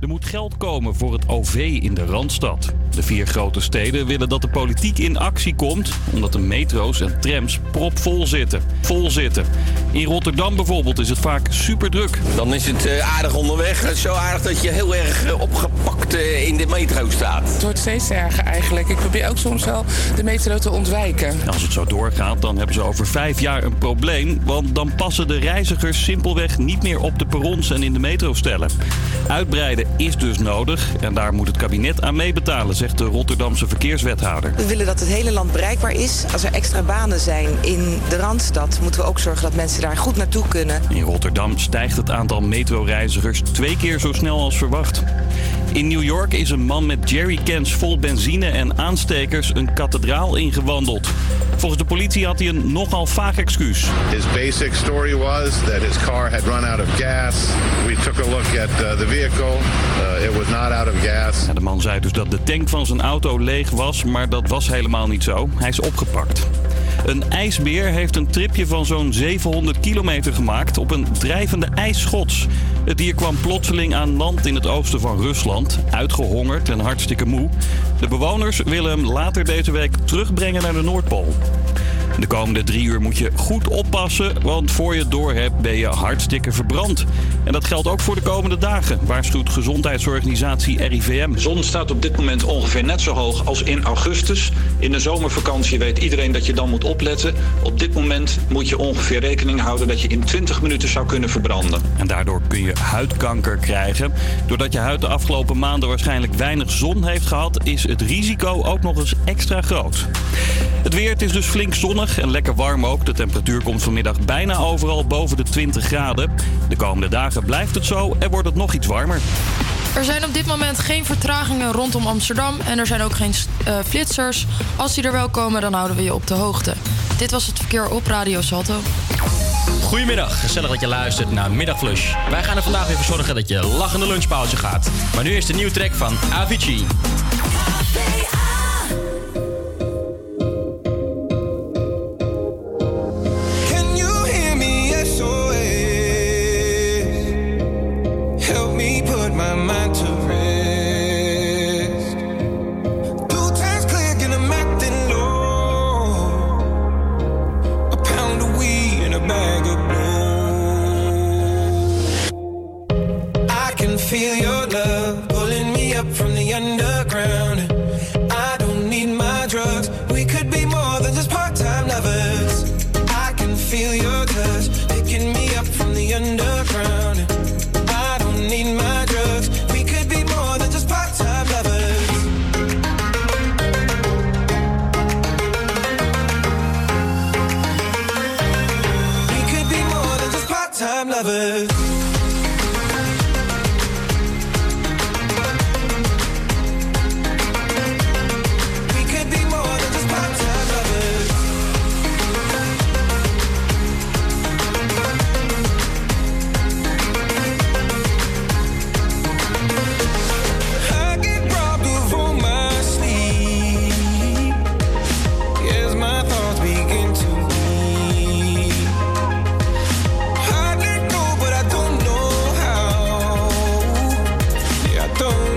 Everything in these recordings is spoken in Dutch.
Er moet geld komen voor het OV in de Randstad. De vier grote steden willen dat de politiek in actie komt, omdat de metro's en trams propvol zitten. Vol zitten. In Rotterdam bijvoorbeeld is het vaak super druk. Dan is het eh, aardig onderweg. Zo aardig dat je heel erg eh, opgepakt eh, in de metro staat. Het wordt steeds erger eigenlijk. Ik probeer ook soms wel de metro te ontwijken. Als het zo doorgaat, dan hebben ze over vijf jaar een probleem. Want dan passen de reizigers simpelweg niet meer op de perrons en in de metro stellen. Uitbreiden is dus nodig en daar moet het kabinet aan meebetalen, zegt de Rotterdamse verkeerswethouder. We willen dat het hele land bereikbaar is. Als er extra banen zijn in de Randstad, moeten we ook zorgen dat mensen daar goed naartoe kunnen. In Rotterdam stijgt het aantal metroreizigers twee keer zo snel als verwacht. In New York is een man met jerrycans vol benzine en aanstekers een kathedraal ingewandeld. Volgens de politie had hij een nogal vaag excuus. His basic story was that his car had run out of gas. We took a look at uh, the vehicle. Uh, it was not out of gas. Ja, de man zei dus dat de tank van zijn auto leeg was, maar dat was helemaal niet zo. Hij is opgepakt. Een ijsbeer heeft een tripje van zo'n 700 kilometer gemaakt op een drijvende ijsschots. Het dier kwam plotseling aan land in het oosten van Rusland, uitgehongerd en hartstikke moe. De bewoners willen hem later deze week terugbrengen naar de Noordpool. De komende drie uur moet je goed oppassen, want voor je het door hebt ben je hartstikke verbrand. En dat geldt ook voor de komende dagen, waarschuwt gezondheidsorganisatie RIVM. De zon staat op dit moment ongeveer net zo hoog als in augustus. In de zomervakantie weet iedereen dat je dan moet opletten. Op dit moment moet je ongeveer rekening houden dat je in 20 minuten zou kunnen verbranden. En daardoor kun je huidkanker krijgen. Doordat je huid de afgelopen maanden waarschijnlijk weinig zon heeft gehad, is het risico ook nog eens extra groot. Het weer, het is dus flink zonnig en lekker warm ook. De temperatuur komt vanmiddag bijna overal boven de 20 graden. De komende dagen blijft het zo en wordt het nog iets warmer. Er zijn op dit moment geen vertragingen rondom Amsterdam en er zijn ook geen uh, flitsers. Als die er wel komen, dan houden we je op de hoogte. Dit was het verkeer op Radio Salto. Goedemiddag, gezellig dat je luistert naar Middagflush. Wij gaan er vandaag weer voor zorgen dat je lachende lunchpauze gaat. Maar nu is de nieuwe track van Avicii. Yeah,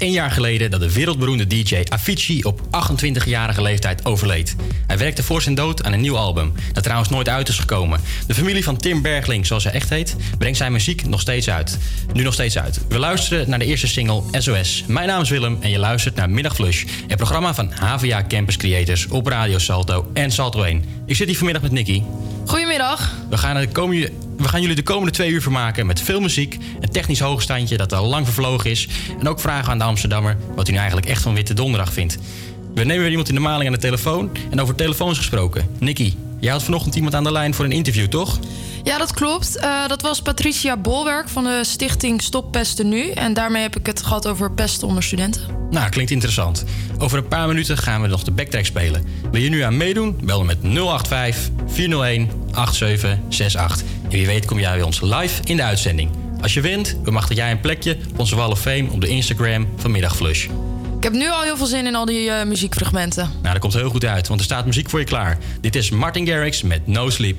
één jaar geleden dat de wereldberoemde DJ Avicii op 28-jarige leeftijd overleed. Hij werkte voor zijn dood aan een nieuw album, dat trouwens nooit uit is gekomen. De familie van Tim Bergling, zoals hij echt heet, brengt zijn muziek nog steeds uit. Nu nog steeds uit. We luisteren naar de eerste single SOS. Mijn naam is Willem en je luistert naar Middagflush, het programma van HVA Campus Creators op Radio Salto en Salto 1. Ik zit hier vanmiddag met Nicky. Goedemiddag. We gaan, de komende, we gaan jullie de komende twee uur vermaken met veel muziek, een technisch hoogstandje dat al lang vervlogen is en ook vragen aan de Amsterdammer wat u nu eigenlijk echt van Witte Donderdag vindt. We nemen weer iemand in de maling aan de telefoon en over telefoons gesproken. Nicky, jij had vanochtend iemand aan de lijn voor een interview, toch? Ja, dat klopt. Eh, dat was Patricia Bolwerk van de stichting Stop Pesten Nu. En daarmee heb ik het gehad over pesten onder studenten. Nou, klinkt interessant. Over een paar minuten gaan we nog de backtrack spelen. Wil je nu aan meedoen? Bel dan met 085 401 8768. En wie weet kom jij bij ons live in de uitzending. Als je wint, bemachtig jij een plekje op onze Wall of Fame op de Instagram van Middagflush. Ik heb nu al heel veel zin in al die eh, muziekfragmenten. Nou, dat komt heel goed uit, want er staat muziek voor je klaar. Dit is Martin Garrix met No Sleep.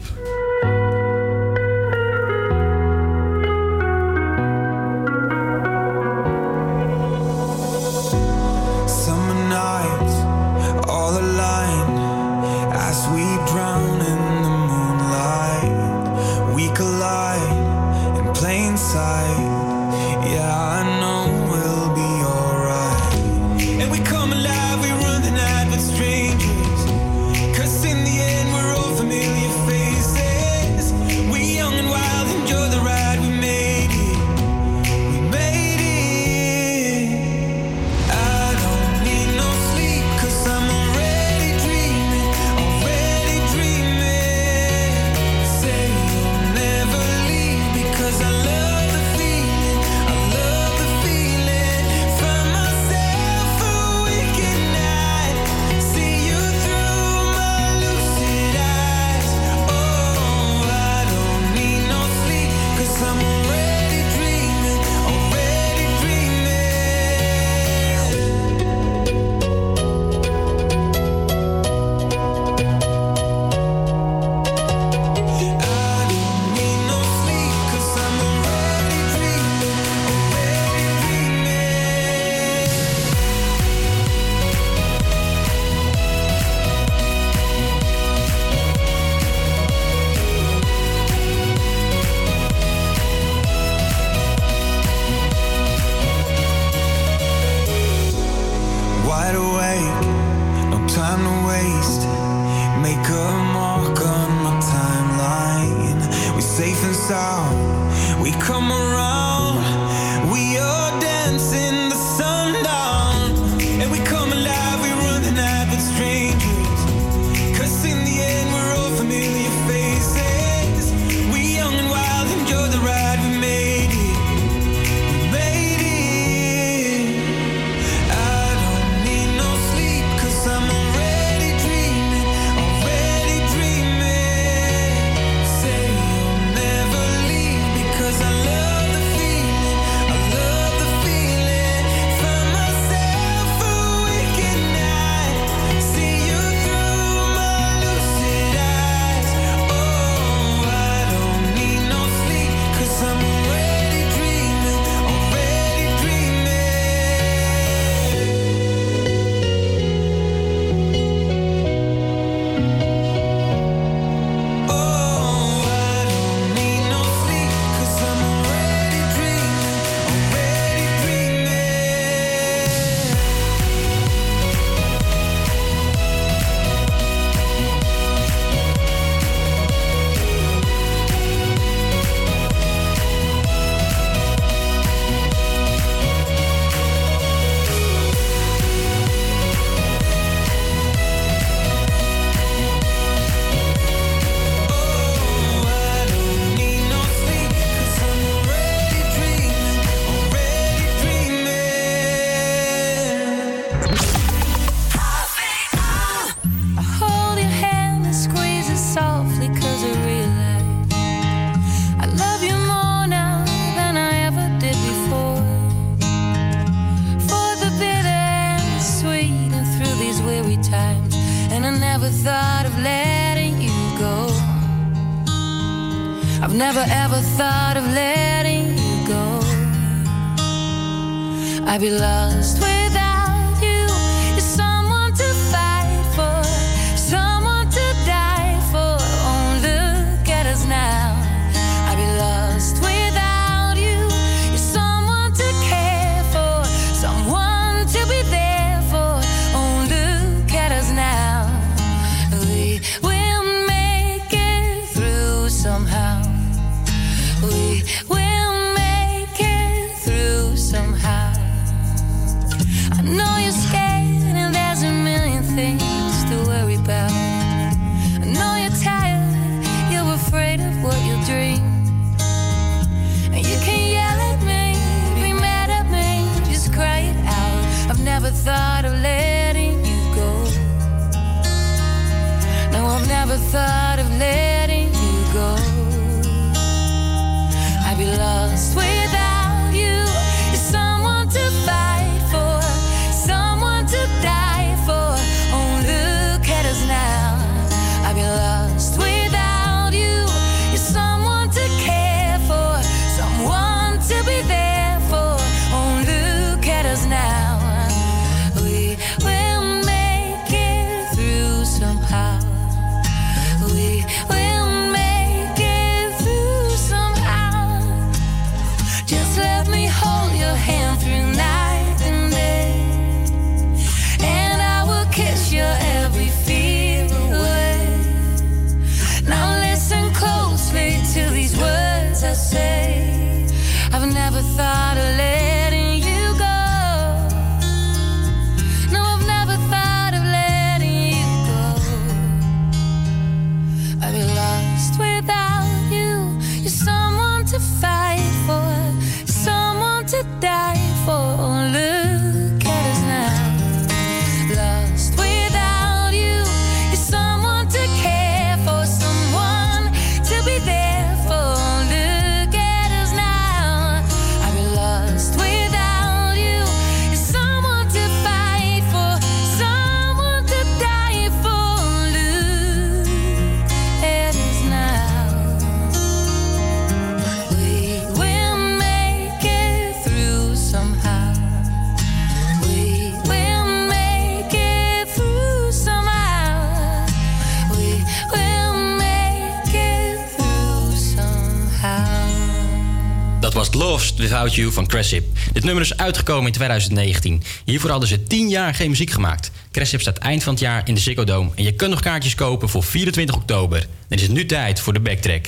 Without You van Cressip. Dit nummer is uitgekomen in 2019. Hiervoor hadden ze 10 jaar geen muziek gemaakt. Cressip staat eind van het jaar in de Ziggo Dome. En je kunt nog kaartjes kopen voor 24 oktober. Dan is het nu tijd voor de backtrack.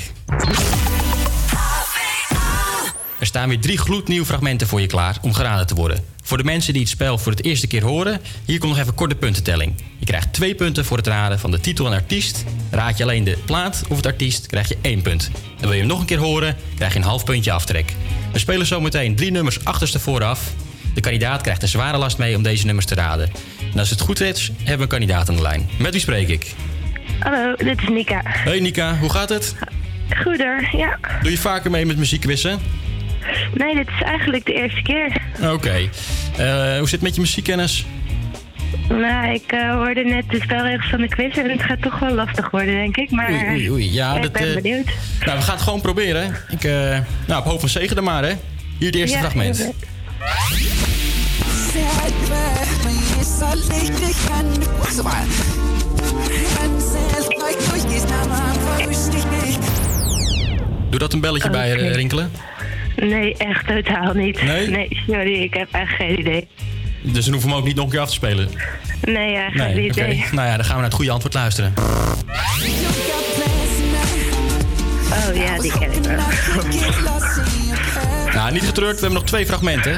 Staan weer drie gloednieuwe fragmenten voor je klaar om geraden te worden. Voor de mensen die het spel voor het eerste keer horen, hier komt nog even kort de puntentelling. Je krijgt twee punten voor het raden van de titel en artiest. Raad je alleen de plaat of het artiest, krijg je één punt. En wil je hem nog een keer horen, krijg je een half puntje aftrek. We spelen zometeen drie nummers achterstevoren af. De kandidaat krijgt een zware last mee om deze nummers te raden. En als het goed is, hebben we een kandidaat aan de lijn. Met wie spreek ik? Hallo, dit is Nika. Hey Nika, hoe gaat het? Goeder, ja. Doe je vaker mee met muziekquizzen? Nee, dit is eigenlijk de eerste keer. Oké. Eh, hoe zit het met je muziekkennis? Nou, ik eh, hoorde net de spelregels van de quiz en het gaat toch wel lastig worden, denk ik. Maar Oei, oei, oei. Ja, ik dat, ben eh, benieuwd. Nou, we gaan het gewoon proberen. Ik, nou, op hoop van zegen dan maar, hè. Hier het eerste Ja, fragment. Doe dat een belletje bij rinkelen. Nee, echt totaal niet. Nee? sorry, ik heb echt geen idee. Dus dan hoeven we hem ook niet nog een keer af te spelen. Nee, geen Nee, idee. Nou ja, dan gaan we naar het goede antwoord luisteren. Oh ja, die ken ik wel. Nou, niet getreurd, we hebben nog twee fragmenten.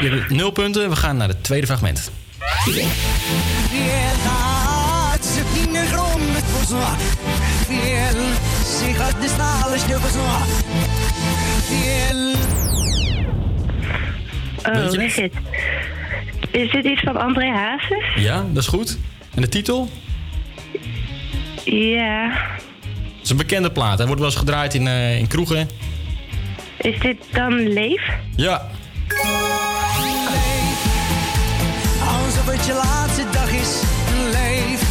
Je hebt nul punten, we gaan naar het tweede fragment. Oh shit. Is dit iets van André Hazes? Ja, dat is goed. En de titel? Ja. Het is een bekende plaat. Hij wordt wel eens gedraaid in, eh, in kroegen. Is dit dan Leef? Ja. Alsof het je laatste dag is, leef.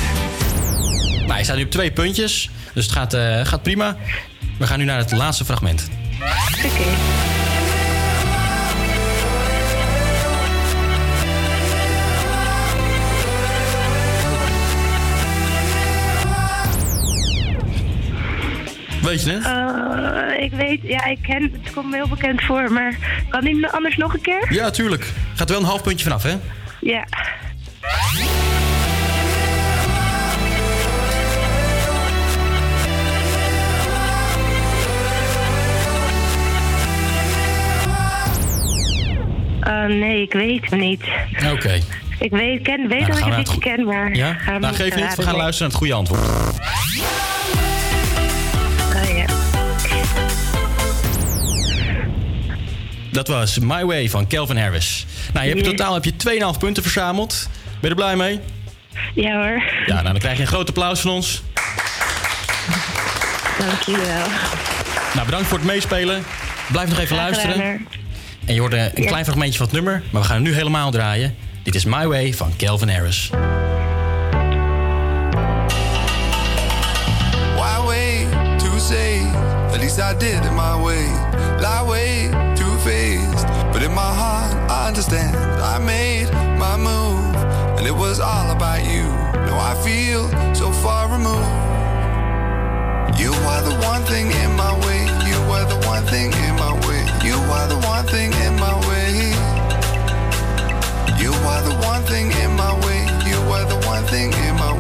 Nou, hij staat nu op twee puntjes. Dus het gaat, eh, gaat prima. We gaan nu naar het laatste fragment. Weet je het? Eh, ik weet, ja, ik ken, het komt me heel bekend voor, maar kan die anders nog een keer? Ja, tuurlijk. Gaat wel een half puntje vanaf, hè? Ja. Eh, nee, ik weet het niet. Oké. Ik weet, ken, weet Nou, dat ik gaan het liedje ken, maar... Ja? ga hem Nou, geef niet. We gaan luisteren naar het goede antwoord. Oh, ja. Dat was My Way van Calvin Harris. Nou, je hebt in totaal heb je 2,5 punten verzameld. Ben je er blij mee? Ja hoor, Ja, nou, dan krijg je een groot applaus van ons. dankjewel. Nou, bedankt voor het meespelen. Blijf nog even luisteren. En je hoorde een Ja. klein fragmentje van het nummer, maar we gaan hem nu helemaal draaien. Dit is My Way van Calvin Harris. Why wait to say? At least I did it my way. Lie way too faced, but in my heart I understand. I made my move, and it was all about you. Now I feel so far removed. You are the one thing in my way. You are the one thing in my way. You are the one thing in my way. You were the one thing in my way.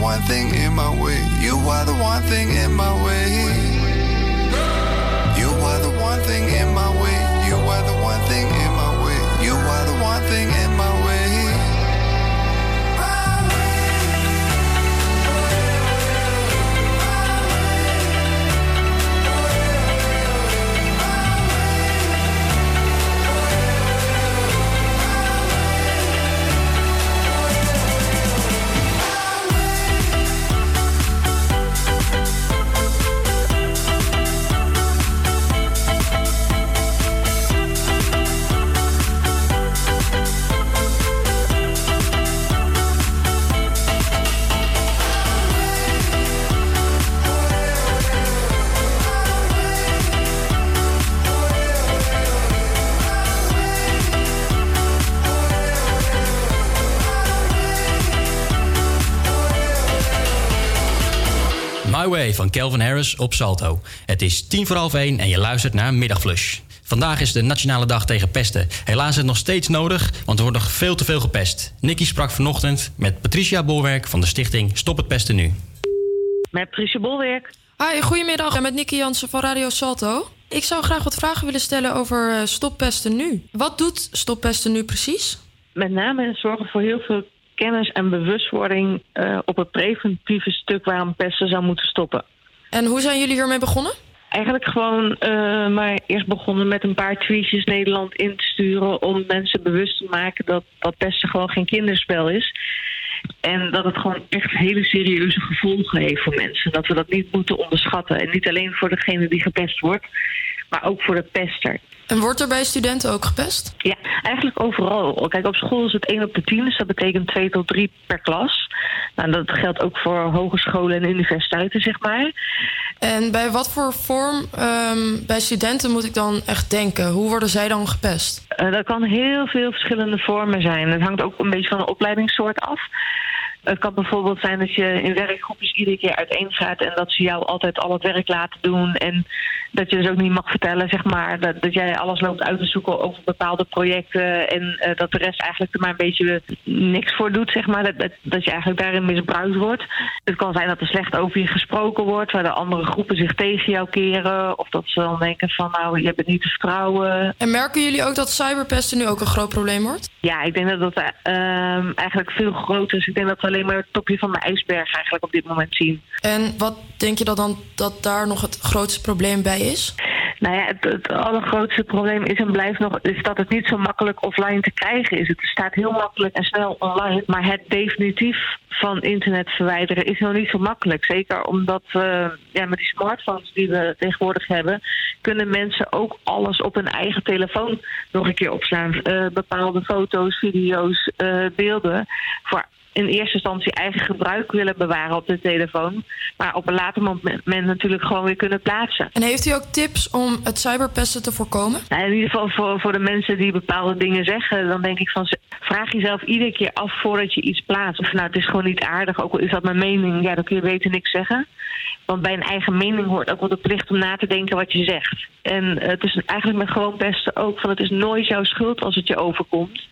One thing in my way. You are the one thing in my way. Calvin Harris op Salto. Het is tien voor half één en je luistert naar Middagflush. Vandaag is de Nationale Dag tegen Pesten. Helaas is het nog steeds nodig, want er wordt nog veel te veel gepest. Nicky sprak vanochtend met Patricia Bolwerk van de stichting Stop het Pesten Nu. Met Patricia Bolwerk. Hi, goedemiddag. Ik ben met Nicky Jansen van Radio Salto. Ik zou graag wat vragen willen stellen over eh, Stop Pesten Nu. Wat doet Stop Pesten Nu precies? Met name zorgen voor heel veel kennis en bewustwording eh, op het preventieve stuk waarom pesten zou moeten stoppen. En hoe zijn jullie hiermee begonnen? eigenlijk gewoon eh, maar eerst begonnen met een paar tweetjes Nederland in te sturen om mensen bewust te maken dat, dat pesten gewoon geen kinderspel is. En dat het gewoon echt hele serieuze gevolgen heeft voor mensen. Dat we dat niet moeten onderschatten. En niet alleen voor degene die gepest wordt, maar ook voor de pester. En wordt er bij studenten ook gepest? Ja, eigenlijk overal. Kijk, op school is het 1 op de 10, dus dat betekent 2 tot 3 per klas. Nou, dat geldt ook voor hogescholen en universiteiten, zeg maar. En bij wat voor vorm ehm, bij studenten moet ik dan echt denken? Hoe worden zij dan gepest? Eh, dat kan heel veel verschillende vormen zijn. Het hangt ook een beetje van de opleidingssoort af. Het kan bijvoorbeeld zijn dat je in werkgroepjes iedere keer uiteen gaat en dat ze jou altijd al het werk laten doen. En dat je dus ook niet mag vertellen, zeg maar, dat, dat jij alles loopt uit te zoeken over bepaalde projecten. En eh, dat de rest eigenlijk er maar een beetje niks voor doet, zeg maar. Dat, dat, dat je eigenlijk daarin misbruikt wordt. Het kan zijn dat er slecht over je gesproken wordt, waar de andere groepen zich tegen jou keren. Of dat ze dan denken van, nou, je bent niet te vertrouwen. En merken jullie ook dat cyberpesten nu ook een groot probleem wordt? Ja, ik denk dat dat ehm, eigenlijk veel groter is. Ik denk dat we alleen maar het topje van de ijsberg eigenlijk op dit moment zien. En wat denk je dat dan dat daar nog het grootste probleem bij is? Nou ja, het, het allergrootste probleem is en blijft nog is dat het niet zo makkelijk offline te krijgen is. Het staat heel makkelijk en snel online, maar het definitief van internet verwijderen is nog niet zo makkelijk. Zeker omdat uh, ja, met die smartphones die we tegenwoordig hebben, kunnen mensen ook alles op hun eigen telefoon nog een keer opslaan. Uh, bepaalde foto's, video's, uh, beelden voor in eerste instantie eigen gebruik willen bewaren op de telefoon. Maar op een later moment natuurlijk gewoon weer kunnen plaatsen. En heeft u ook tips om het cyberpesten te voorkomen? Nou, in ieder geval voor, voor de mensen die bepaalde dingen zeggen, dan denk ik van vraag jezelf iedere keer af voordat je iets plaatst. Of nou, het is gewoon niet aardig, ook al is dat mijn mening, ja, dan kun je beter niks zeggen. Want bij een eigen mening hoort ook wel de plicht om na te denken wat je zegt. En het is eigenlijk met gewoon pesten ook van het is nooit jouw schuld als het je overkomt.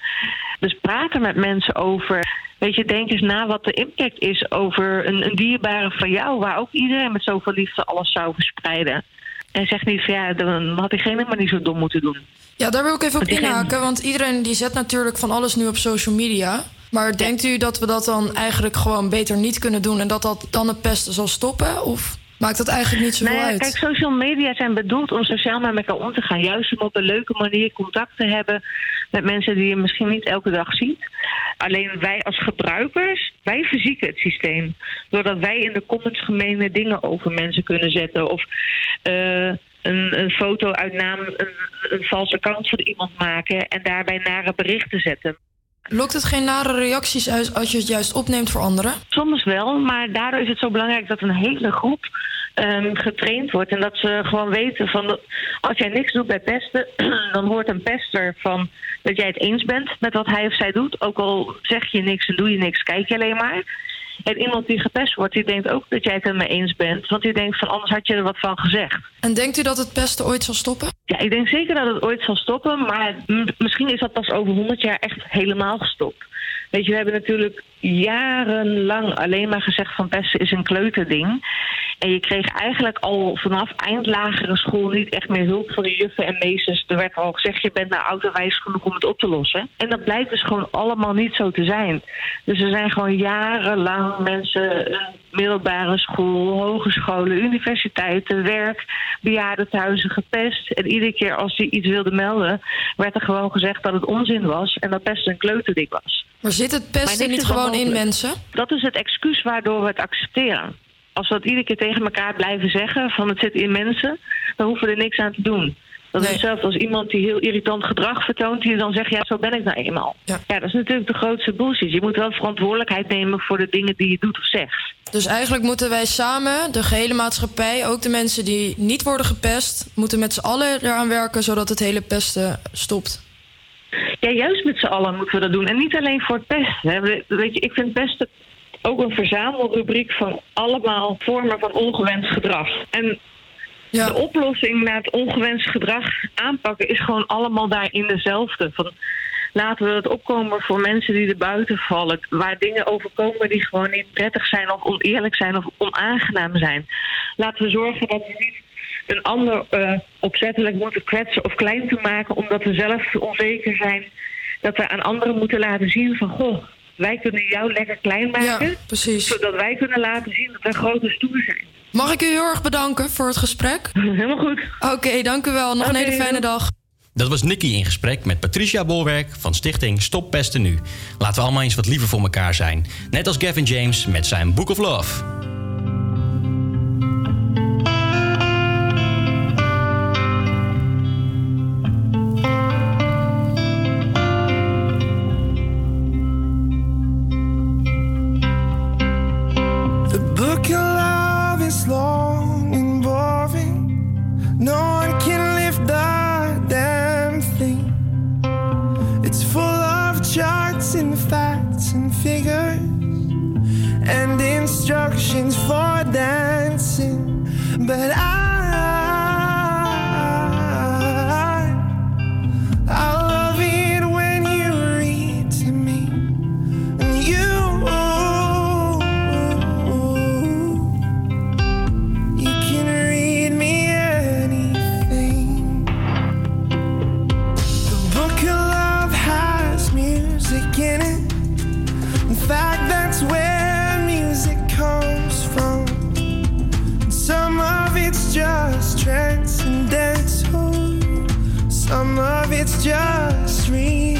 Dus praat er met mensen over. Weet je, denk eens na wat de impact is over een, een dierbare van jou, waar ook iedereen met zoveel liefde alles zou verspreiden. En zeg niet van ja, dan had diegene maar niet zo dom moeten doen. Ja, daar wil ik even op inhaken, want iedereen die zet natuurlijk van alles nu op social media. Maar denkt u dat we dat dan eigenlijk gewoon beter niet kunnen doen en dat dat dan de pesten zal stoppen? Of maakt dat eigenlijk niet zoveel nee, uit? Kijk, social media zijn bedoeld om sociaal met elkaar om te gaan. Juist om op een leuke manier contact te hebben met mensen die je misschien niet elke dag ziet. Alleen wij als gebruikers, wij verzieken het systeem. Doordat wij in de comments gemene dingen over mensen kunnen zetten. Of uh, een, een, foto uit naam een, een valse account van iemand maken en daarbij nare berichten zetten. Lokt het geen nare reacties uit als je het juist opneemt voor anderen? Soms wel, maar daardoor is het zo belangrijk dat een hele groep um, getraind wordt. En dat ze gewoon weten van als jij niks doet bij pesten, dan hoort een pester van dat jij het eens bent met wat hij of zij doet. Ook al zeg je niks en doe je niks, kijk je alleen maar. En iemand die gepest wordt, die denkt ook dat jij het ermee eens bent. Want die denkt van anders had je er wat van gezegd. En denkt u dat het pesten ooit zal stoppen? Ja, ik denk zeker dat het ooit zal stoppen. Maar misschien is dat pas over 100 jaar echt helemaal gestopt. Weet je, we hebben natuurlijk jarenlang alleen maar gezegd van pesten is een kleuterding. En je kreeg eigenlijk al vanaf eind lagere school niet echt meer hulp van de juffen en meesters. Er werd al gezegd, je bent nou autowijs genoeg om het op te lossen. En dat blijkt dus gewoon allemaal niet zo te zijn. Dus er zijn gewoon jarenlang mensen, een middelbare school, hogescholen, universiteiten, werk, bejaardentehuizen gepest. En iedere keer als die iets wilde melden, werd er gewoon gezegd dat het onzin was en dat pesten een kleuterding was. Maar zit het pesten niet gewoon in mensen? Dat is het excuus waardoor we het accepteren. Als we dat iedere keer tegen elkaar blijven zeggen van het zit in mensen, dan hoeven we er niks aan te doen. Dat is hetzelfde als iemand die heel irritant gedrag vertoont, die dan zegt, ja, zo ben ik nou eenmaal. Ja. ja, dat is natuurlijk de grootste bullshit. Je moet wel verantwoordelijkheid nemen voor de dingen die je doet of zegt. Dus eigenlijk moeten wij samen, de gehele maatschappij, ook de mensen die niet worden gepest, moeten met z'n allen eraan werken zodat het hele pesten stopt. Ja, juist met z'n allen moeten we dat doen. En niet alleen voor het pesten. Hè. Weet je, ik vind pesten ook een verzamelrubriek van allemaal vormen van ongewenst gedrag. En ja. de oplossing naar het ongewenst gedrag aanpakken is gewoon allemaal daarin dezelfde. Van, laten we het opkomen voor mensen die er buiten vallen. Waar dingen overkomen die gewoon niet prettig zijn of oneerlijk zijn of onaangenaam zijn. Laten we zorgen dat we niet een ander uh, opzettelijk moeten kwetsen of klein te maken omdat we zelf onzeker zijn. Dat we aan anderen moeten laten zien van goh, wij kunnen jou lekker klein maken. Ja, precies. Zodat wij kunnen laten zien dat wij grote stoer zijn. Mag ik u heel erg bedanken voor het gesprek? Helemaal goed. Oké, dank u wel. Nog een hele fijne dag. Dat was Nicky in gesprek met Patricia Bolwerk van stichting Stop Pesten Nu. Laten we allemaal eens wat liever voor elkaar zijn. Net als Gavin James met zijn Book of Love. Instructions for dancing. But I, it's just really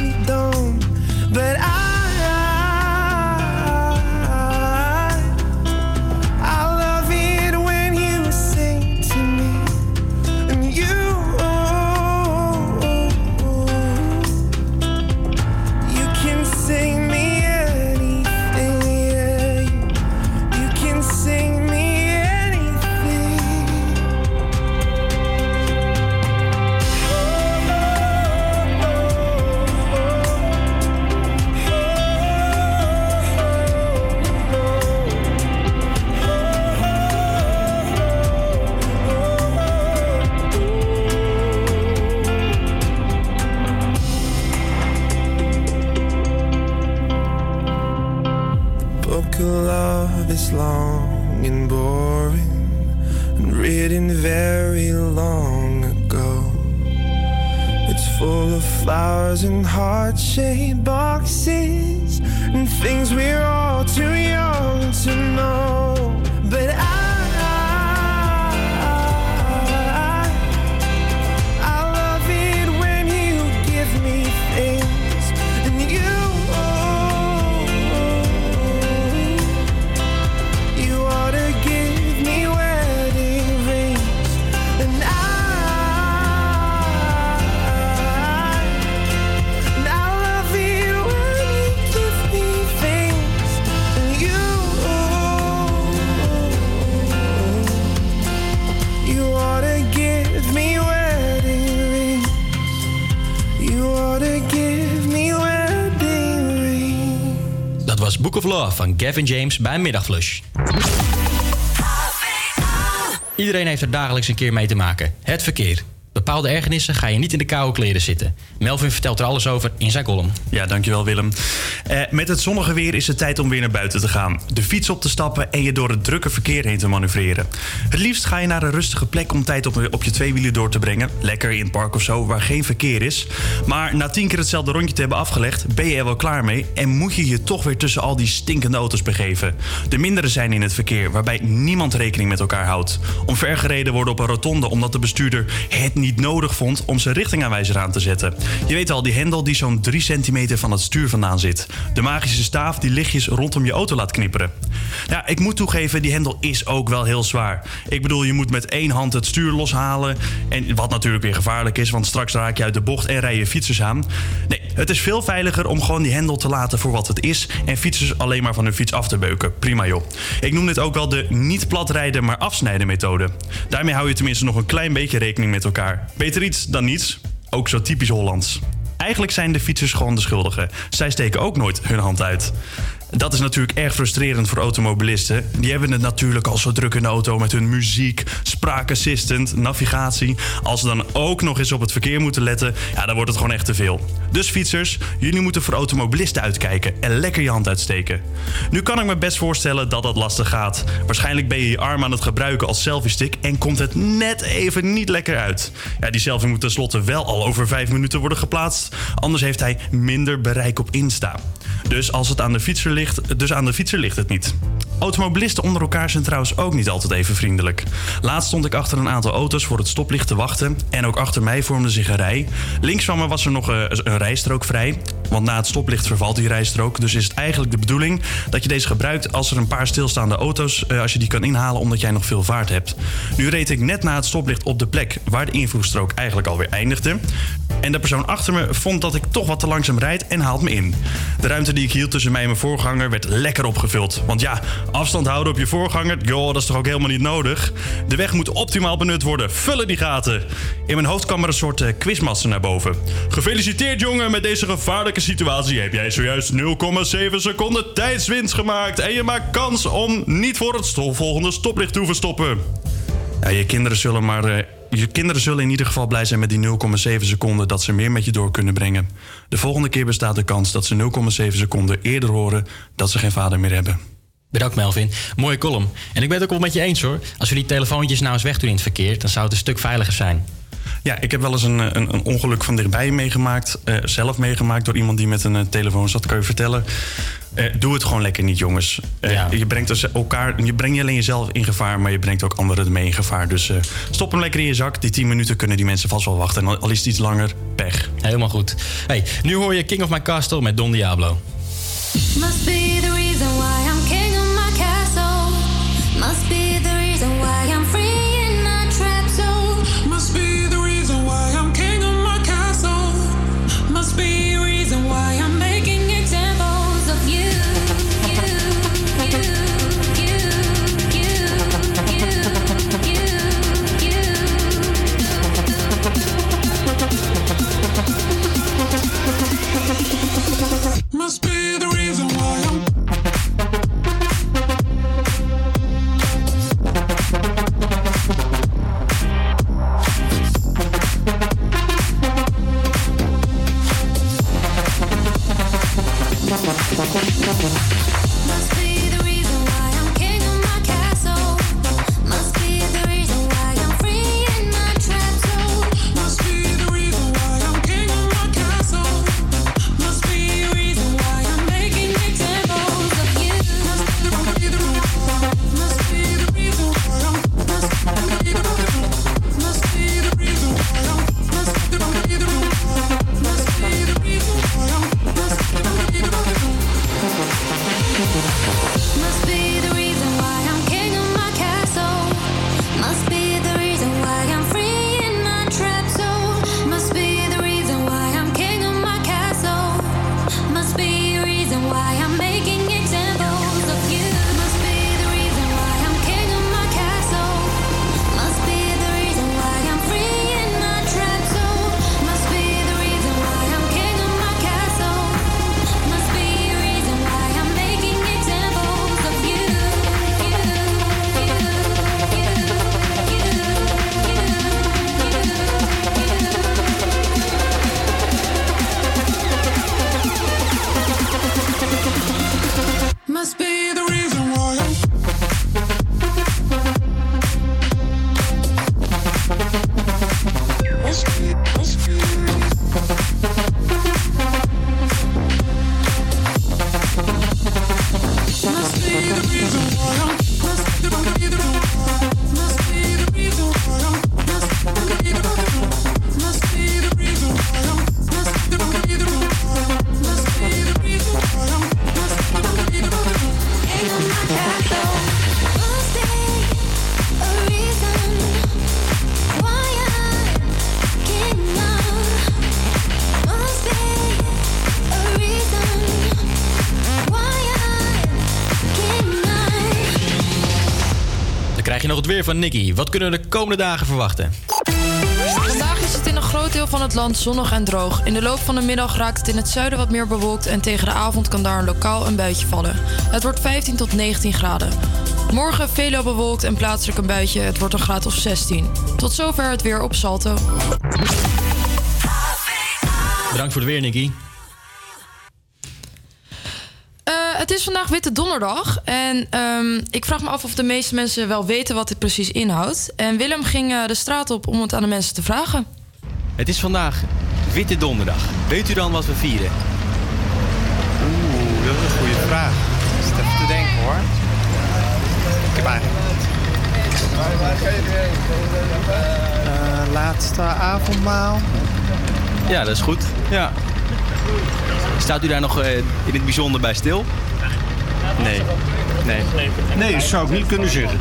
van Gavin James bij Middagflush. Iedereen heeft er dagelijks een keer mee te maken. Het verkeer. Bepaalde ergernissen ga je niet in de koude kleren zitten. Melvin vertelt er alles over in zijn column. Ja, dankjewel Willem. Eh, met het zonnige weer is het tijd om weer naar buiten te gaan. De fiets op te stappen en je door het drukke verkeer heen te manoeuvreren. Het liefst ga je naar een rustige plek om tijd op, op je tweewielen door te brengen. Lekker in het park of zo, waar geen verkeer is. Maar na tien keer hetzelfde rondje te hebben afgelegd, ben je er wel klaar mee... en moet je je toch weer tussen al die stinkende auto's begeven. De mindere zijn in het verkeer, waarbij niemand rekening met elkaar houdt. Omvergereden worden op een rotonde omdat de bestuurder het niet nodig vond... om zijn richtingaanwijzer aan te zetten. Je weet al, die hendel die zo'n 3 centimeter van het stuur vandaan zit. De magische staaf die lichtjes rondom je auto laat knipperen. Ja, ik moet toegeven, die hendel is ook wel heel zwaar. Ik bedoel, je moet met één hand het stuur loshalen. En wat natuurlijk weer gevaarlijk is, want straks raak je uit de bocht en rij je fietsers aan. Nee, het is veel veiliger om gewoon die hendel te laten voor wat het is... en fietsers alleen maar van hun fiets af te beuken. Prima joh. Ik noem dit ook wel de niet platrijden, maar afsnijden methode. Daarmee hou je tenminste nog een klein beetje rekening met elkaar. Beter iets dan niets. Ook zo typisch Hollands. Eigenlijk zijn de fietsers gewoon de schuldigen. Zij steken ook nooit hun hand uit. Dat is natuurlijk erg frustrerend voor automobilisten. Die hebben het natuurlijk al zo druk in de auto met hun muziek, spraakassistent, navigatie. Als ze dan ook nog eens op het verkeer moeten letten, ja, dan wordt het gewoon echt te veel. Dus fietsers, jullie moeten voor automobilisten uitkijken en lekker je hand uitsteken. Nu kan ik me best voorstellen dat dat lastig gaat. Waarschijnlijk ben je je arm aan het gebruiken als selfie-stick en komt het net even niet lekker uit. Ja, die selfie moet tenslotte wel al over vijf minuten worden geplaatst, anders heeft hij minder bereik op Insta. Dus als het aan de fietser dus aan de fietser ligt het niet. Automobilisten onder elkaar zijn trouwens ook niet altijd even vriendelijk. Laatst stond ik achter een aantal auto's voor het stoplicht te wachten. En ook achter mij vormde zich een rij. Links van me was er nog eh, een rijstrook vrij. Want na het stoplicht vervalt die rijstrook. Dus is het eigenlijk de bedoeling dat je deze gebruikt als er een paar stilstaande auto's, eh, als je die kan inhalen omdat jij nog veel vaart hebt. Nu reed ik net na het stoplicht op de plek waar de invoegstrook eigenlijk alweer eindigde. En de persoon achter me vond dat ik toch wat te langzaam rijd en haalt me in. De ruimte die ik hield tussen mij en mijn voorganger werd lekker opgevuld. Want ja, afstand houden op je voorganger, joh, dat is toch ook helemaal niet nodig. De weg moet optimaal benut worden. Vullen die gaten. In mijn hoofd kwam er een soort uh, naar boven. Gefeliciteerd jongen, met deze gevaarlijke situatie heb jij zojuist 0,7 seconden tijdswinst gemaakt. En je maakt kans om niet voor het volgende stoplicht te hoeven stoppen. Je kinderen zullen maar. eh, je kinderen zullen in ieder geval blij zijn met die 0,7 seconden dat ze meer met je door kunnen brengen. De volgende keer bestaat de kans dat ze 0,7 seconden eerder horen dat ze geen vader meer hebben. Bedankt Melvin. Mooie column. En ik ben het ook wel met je eens hoor. Als we die telefoontjes nou eens wegdoen in het verkeer, dan zou het een stuk veiliger zijn. Ja, ik heb wel eens een, een, een ongeluk van dichtbij meegemaakt. eh, zelf meegemaakt door iemand die met een eh, telefoon zat. Kan je vertellen. Eh, doe het gewoon lekker niet, jongens. Eh, Je brengt dus elkaar, je brengt niet alleen jezelf in gevaar, maar je brengt ook anderen ermee in gevaar. Dus eh, stop hem lekker in je zak. Die 10 minuten kunnen die mensen vast wel wachten. En al- al is het iets langer, pech. Helemaal goed. Hey, nu hoor je King of My Castle met Don Diablo. Must be the reason why I'm weer van Nicky. Wat kunnen we de komende dagen verwachten? Vandaag is het in een groot deel van het land zonnig en droog. In de loop van de middag raakt het in het zuiden wat meer bewolkt... en tegen de avond kan daar lokaal een buitje vallen. Het wordt 15 tot 19 graden. Morgen veel bewolkt en plaatselijk een buitje. Het wordt een graad of 16. Tot zover het weer op Salto. Bedankt voor het weer, Nicky. Is vandaag Witte Donderdag. En ehm, ik vraag me af of de meeste mensen wel weten wat dit precies inhoudt. En Willem ging eh, de straat op om het aan de mensen te vragen. Het is vandaag Witte Donderdag. Weet u dan wat we vieren? Oeh, dat is een goede vraag. Ik zit even te denken hoor. heb eigenlijk... Eh, laatste avondmaal. Ja, dat is goed. Ja. Staat u daar nog eh, in het bijzonder bij stil? Nee. Nee. Nee, dat zou ik niet kunnen zeggen.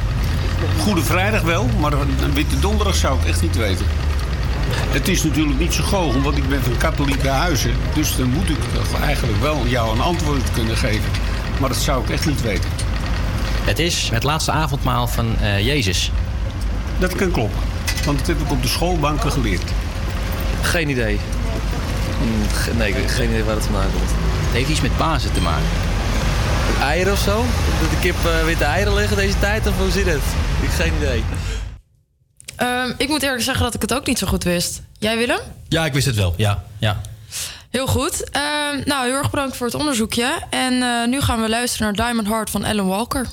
Goede Vrijdag wel, maar een Witte Donderdag zou ik echt niet weten. Het is natuurlijk niet zo goochem, want ik ben van katholieke huizen. Dus dan moet ik eigenlijk wel jou een antwoord kunnen geven. Maar dat zou ik echt niet weten. Het is het laatste avondmaal van eh, Jezus. Dat kan kloppen, want dat heb ik op de schoolbanken geleerd. Geen idee. Nee, ik heb geen idee waar het vandaan komt. Het heeft iets met Pasen te maken. Eieren of zo? Dat de kip eh, witte eieren liggen deze tijd? Of hoe zit het? Ik heb geen idee. Ehm, ik moet eerlijk zeggen dat ik het ook niet zo goed wist. Jij Willem? Ja, ik wist het wel. Ja, ja. Heel goed. Ehm, nou, heel erg bedankt voor het onderzoekje. En eh, nu gaan we luisteren naar Diamond Heart van Ellen Walker.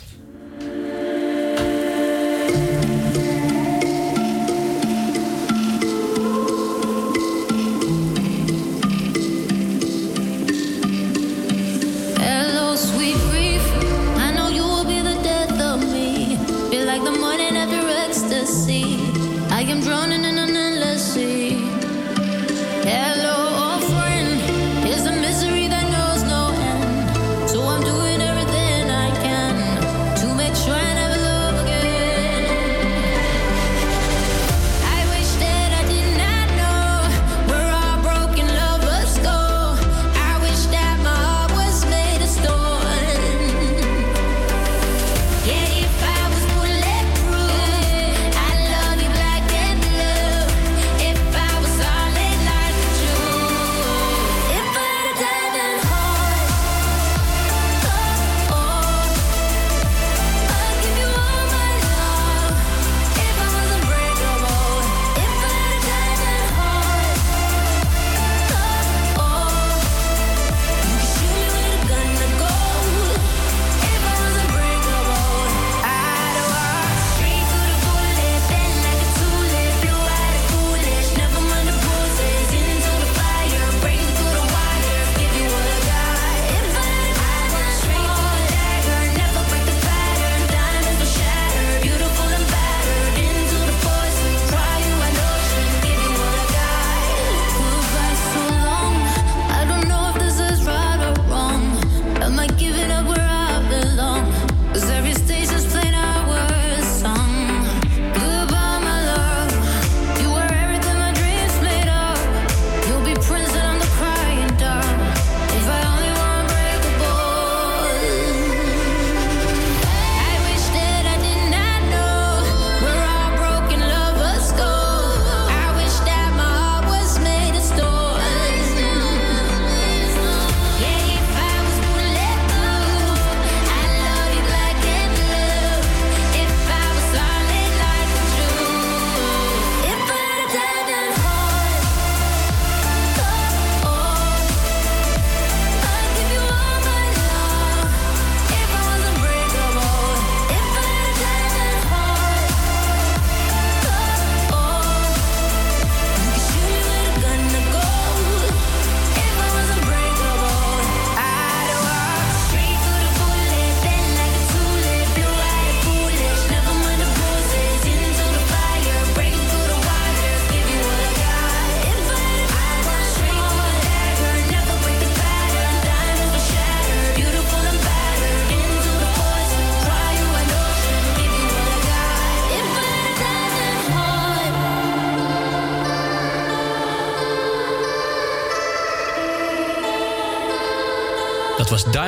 I am drowning in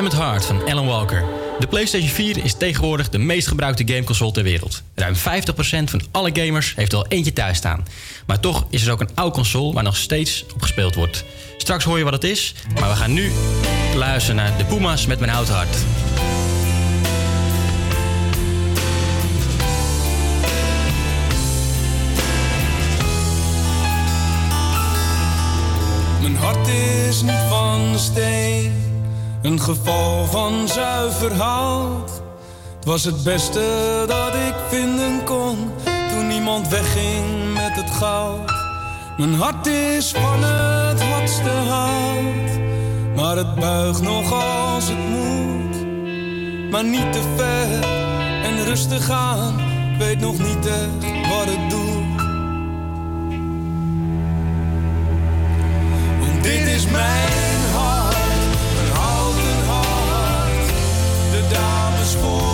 Diamond Heart van Alan Walker. De PlayStation 4 is tegenwoordig de meest gebruikte gameconsole ter wereld. Ruim 50% van alle gamers heeft wel eentje thuis staan. Maar toch is er ook een oude console waar nog steeds op gespeeld wordt. Straks hoor je wat het is, maar we gaan nu luisteren naar de Puma's met mijn houten hart. Mijn hart is niet van steen, een geval van zuiver hout. Het was het beste dat ik vinden kon toen iemand wegging met het goud. Mijn hart is van het hardste hout, maar het buigt nog als het moet. Maar niet te ver en rustig aan. Ik weet nog niet echt wat ik doe. Want dit is mijn Oh.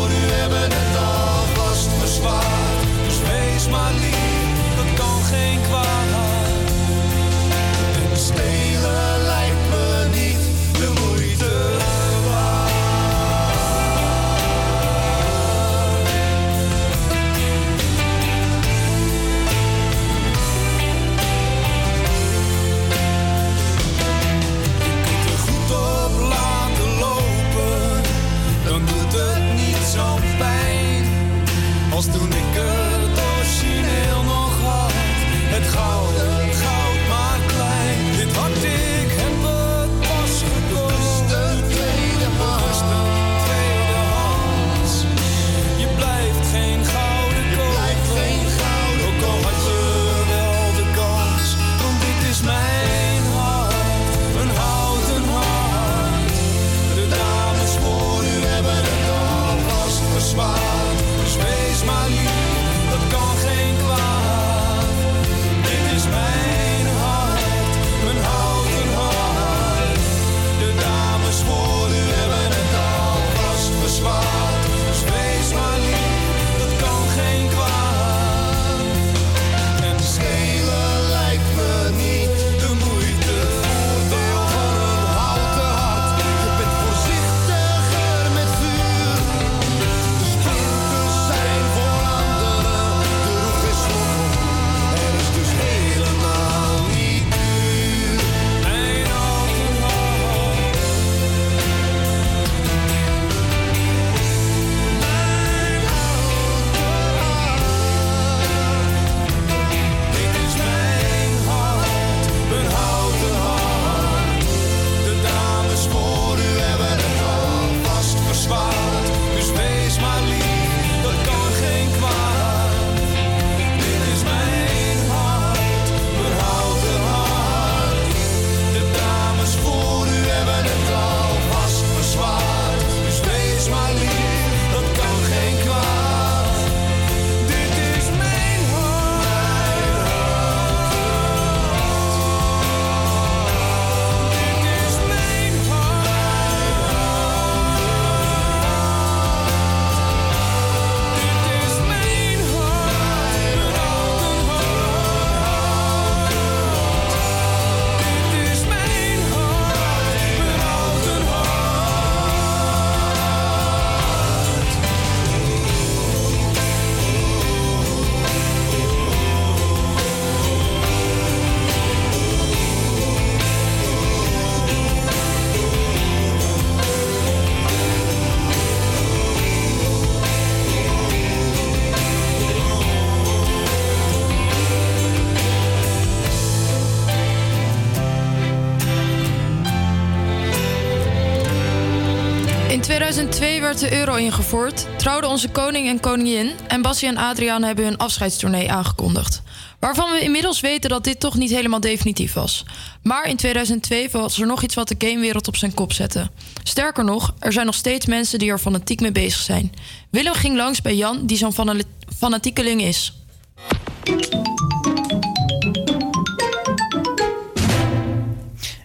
De euro ingevoerd, trouwden onze koning en koningin... en Bassie en Adriaan hebben hun afscheidstournee aangekondigd. Waarvan we inmiddels weten dat dit toch niet helemaal definitief was. Maar in 2002 was er nog iets wat de gamewereld op zijn kop zette. Sterker nog, er zijn nog steeds mensen die er fanatiek mee bezig zijn. Willem ging langs bij Jan, die zo'n fana- fanatiekeling is.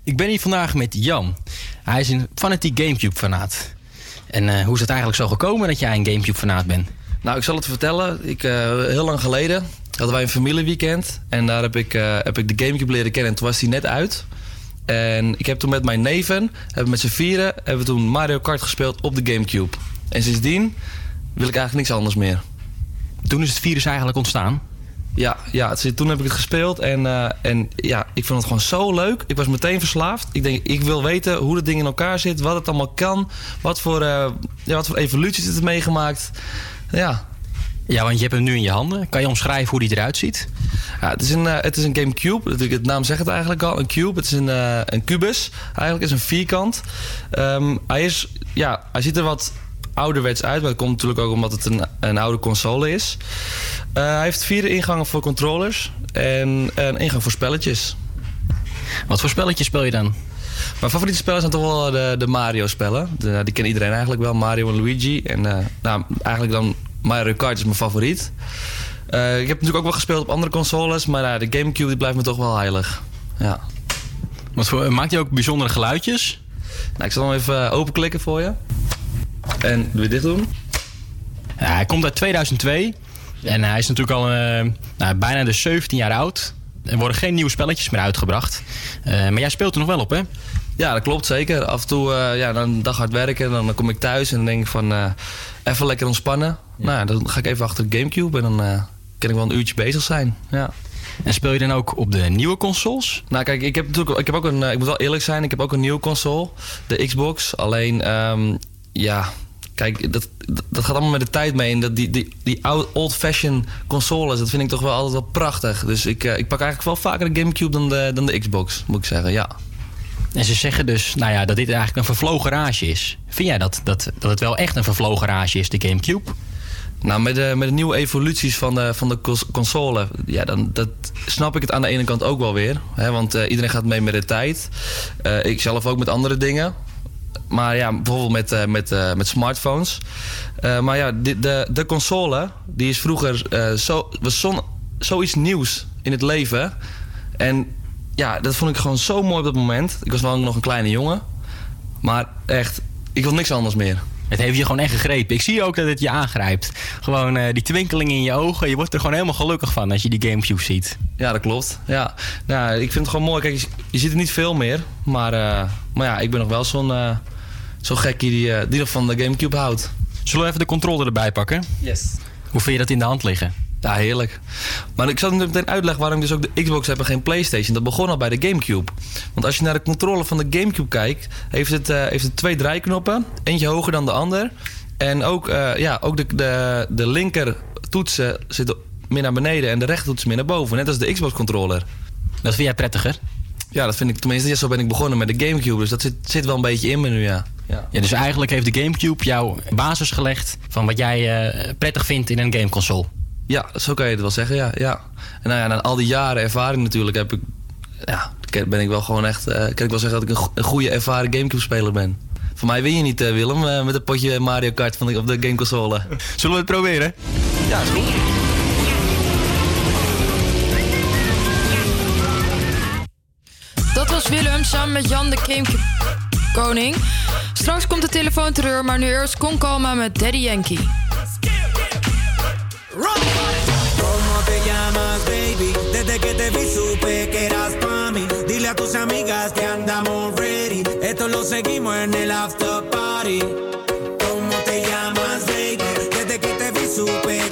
Ik ben hier vandaag met Jan. Hij is een fanatiek Gamecube-fanaat. En eh, hoe is het eigenlijk zo gekomen dat jij een Gamecube-fanaat bent? Nou, ik zal het vertellen. Ik, eh, heel lang geleden hadden wij een familieweekend. En daar heb ik, eh, heb ik de Gamecube leren kennen. En toen was die net uit. En ik heb toen met mijn neven, hebben met z'n vieren, hebben we toen Mario Kart gespeeld op de Gamecube. En sindsdien wil ik eigenlijk niks anders meer. Toen is het virus eigenlijk ontstaan? Ja, ja toen heb ik het gespeeld en, eh, en ja, ik vond het gewoon zo leuk. Ik was meteen verslaafd. Ik denk, ik wil weten hoe het ding in elkaar zit, wat het allemaal kan, wat voor, eh, ja, wat voor evoluties het heeft meegemaakt. Ja. Ja, want je hebt hem nu in je handen. Kan je omschrijven hoe die eruit ziet? Ja, het is een, eh, het is een Gamecube. Het naam zegt het eigenlijk al. Een cube. Het is een, een kubus. Eigenlijk is een vierkant. Ehm, hij, is, ja, hij ziet er wat ouderwets uit. Maar dat komt natuurlijk ook omdat het een, een oude console is. Eh, hij heeft vier ingangen voor controllers. En een ingang voor spelletjes. Wat voor spelletjes speel je dan? Mijn favoriete spellen zijn toch wel de, de Mario-spellen. Die kent iedereen eigenlijk wel. Mario en Luigi. En eh, nou, eigenlijk dan Mario Kart is mijn favoriet. Eh, ik heb natuurlijk ook wel gespeeld op andere consoles, maar de Gamecube die blijft me toch wel heilig. Ja. Wat voor, maakt hij ook bijzondere geluidjes? Nou, ik zal hem even openklikken voor je. En weer dit doen. Ja, hij komt uit 2002. En hij is natuurlijk al eh, nou, bijna de 17 jaar oud. Er worden geen nieuwe spelletjes meer uitgebracht. Eh, maar jij speelt er nog wel op, hè? Ja, dat klopt zeker. Af en toe eh, ja, dan een dag hard werken, dan kom ik thuis en dan denk ik van even lekker ontspannen. Nou, ja, dan ga ik even achter de Gamecube en dan kan ik wel een uurtje bezig zijn. Ja. En speel je dan ook op de nieuwe consoles? Nou, kijk, ik heb natuurlijk, ik heb ook een, ik moet wel eerlijk zijn, ik heb ook een nieuwe console, de Xbox. Alleen, ehm, ja, kijk, dat, dat- gaat allemaal met de tijd mee. En dat die, die, die old-fashioned consoles, dat vind ik toch wel altijd wel prachtig. Dus ik, eh, ik pak eigenlijk wel vaker de Gamecube dan de, dan de Xbox, moet ik zeggen, ja. En ze zeggen dus nou ja, dat dit eigenlijk een vervlogen rage is. Vind jij dat, dat, dat het wel echt een vervlogen rage is, de Gamecube? Nou, met de, met de nieuwe evoluties van de, van de cons- console, ja, dan dat snap ik het aan de ene kant ook wel weer. Hè, want eh, iedereen gaat mee met de tijd. Eh, ik zelf ook met andere dingen. Maar ja, bijvoorbeeld met, eh, met, eh, met smartphones. Eh, maar ja, de, de, de console, die is vroeger zo, was zon, zoiets nieuws in het leven. En ja, dat vond ik gewoon zo mooi op dat moment. Ik was wel nog een kleine jongen. Maar echt, ik wil niks anders meer. Het heeft je gewoon echt gegrepen. Ik zie ook dat het je aangrijpt. Gewoon eh, die twinkeling in je ogen. Je wordt er gewoon helemaal gelukkig van als je die Gamecube ziet. Ja, dat klopt. Ja. Nou, ik vind het gewoon mooi. Kijk, je, je ziet er niet veel meer. Maar, eh, maar ja, ik ben nog wel zo'n eh zo'n gekkie die, die nog van de Gamecube houdt. Zullen we even de controller erbij pakken? Yes. Hoe vind je dat in de hand liggen? Ja, heerlijk. Maar ik zal natuurlijk meteen uitleggen waarom ik dus ook de Xbox heb en geen PlayStation. Dat begon al bij de Gamecube. Want als je naar de controller van de Gamecube kijkt, heeft het, eh, heeft het twee draaiknoppen. Eentje hoger dan de ander. En ook, eh, ja, ook de, de, de linker toetsen zitten meer naar beneden en de rechter toetsen meer naar boven. Net als de Xbox controller. Dat vind jij prettiger? Ja, dat vind ik tenminste. Ja, zo ben ik begonnen met de Gamecube. Dus dat zit, zit wel een beetje in me nu, ja. ja. Ja, dus eigenlijk heeft de Gamecube jouw basis gelegd van wat jij eh, prettig vindt in een gameconsole. Ja, zo kan je het wel zeggen, ja. ja. En nou ja, na al die jaren ervaring natuurlijk heb ik... Ja, ben ik wel gewoon echt... eh, kan ik wel zeggen dat ik een, go- een goede ervaren Gamecube-speler ben. Voor mij win je niet, eh, Willem, eh, met een potje Mario Kart van de, op de gameconsole. Zullen we het proberen? Ja, is goed. Dat was Willem samen met Jan de Gamecube Koning. Straks komt de telefoon terug, maar nu eerst Con Calma met Daddy Yankee. ¿Cómo te llamas, baby? Desde que te vi supe que eras pa' mí. Dile a tus amigas que andamos ready. Esto lo seguimos en el after party. ¿Cómo te llamas, baby? Desde que te vi supe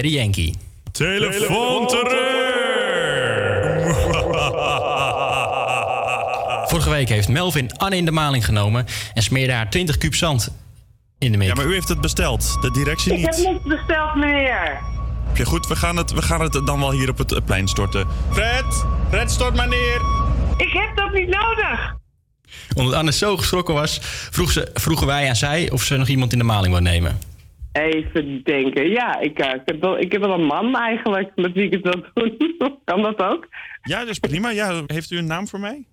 Daddy Yankee. Telefoon Vorige week heeft Melvin Anne in de maling genomen en smeerde haar 20 kuub zand in de make Ja, maar u heeft het besteld. De directie Ik heb niet. niks besteld, meneer. Ja, goed, we gaan, het, we gaan het dan wel hier op het plein storten. Fred! Fred, stort maar neer! Ik heb dat niet nodig. Omdat Anne zo geschrokken was, vroeg ze, vroegen wij aan zij of ze nog iemand in de maling wil nemen. Even denken. Ja, ik, eh, ik, heb wel, ik heb wel een man eigenlijk met wie ik het wil doen. kan dat ook? Ja, dat is prima. Ja, heeft u een naam voor mij?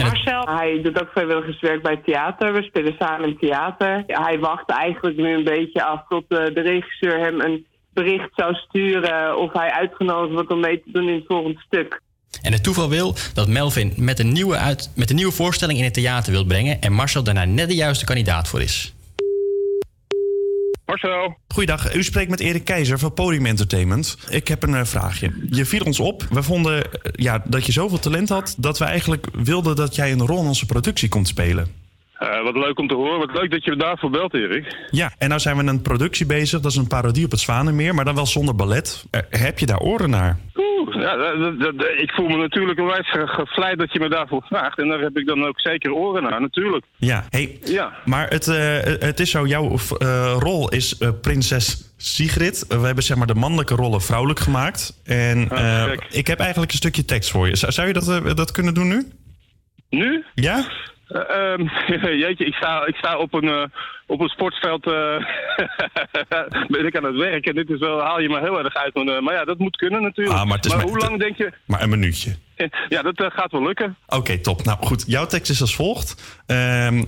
Marcel, hij doet ook vrijwilligerswerk bij theater. We spelen samen in theater. Hij wacht eigenlijk nu een beetje af tot eh, de regisseur hem een bericht zou sturen of hij uitgenodigd wordt om mee te doen in het volgende stuk. En het toeval wil dat Melvin met een nieuwe, uit, met een nieuwe voorstelling in het theater wil brengen en Marcel daarna net de juiste kandidaat voor is. Marcel. Goeiedag, u spreekt met Erik Keizer van Podium Entertainment. Ik heb een eh, vraagje. Je viel ons op. We vonden eh, ja, dat je zoveel talent had... dat we eigenlijk wilden dat jij een rol in onze productie komt spelen. Eh, wat leuk om te horen. Wat leuk dat je me daarvoor belt, Erik. Ja, en nou zijn we een productie bezig. Dat is een parodie op het Zwanenmeer, maar dan wel zonder ballet. Eh, heb je daar oren naar? Oeh, ja, dat- dat- dat- ik voel me natuurlijk een wijs ge- gevleid dat je me daarvoor vraagt. En daar heb ik dan ook zeker oren naar, natuurlijk. Ja, hey, Ja. maar het, eh, het is zo, jouw rol is prinses Sigrid. we hebben zeg maar de mannelijke rollen vrouwelijk gemaakt. En Ah, ik heb eigenlijk een stukje tekst voor je. Zou, zou je dat, dat kunnen doen nu? Nu? Ja? Ehm, jeetje, ik sta, ik sta op, een, eh, op een sportveld. eh, ben ik aan het werk. En dit is wel, haal je me heel erg uit. Maar, eh, maar ja, dat moet kunnen natuurlijk. Ah, maar maar- hoe lang denk je? Maar een minuutje. Ja, dat eh, gaat wel lukken. Oké, top. Nou goed, jouw tekst is als volgt. Ehm,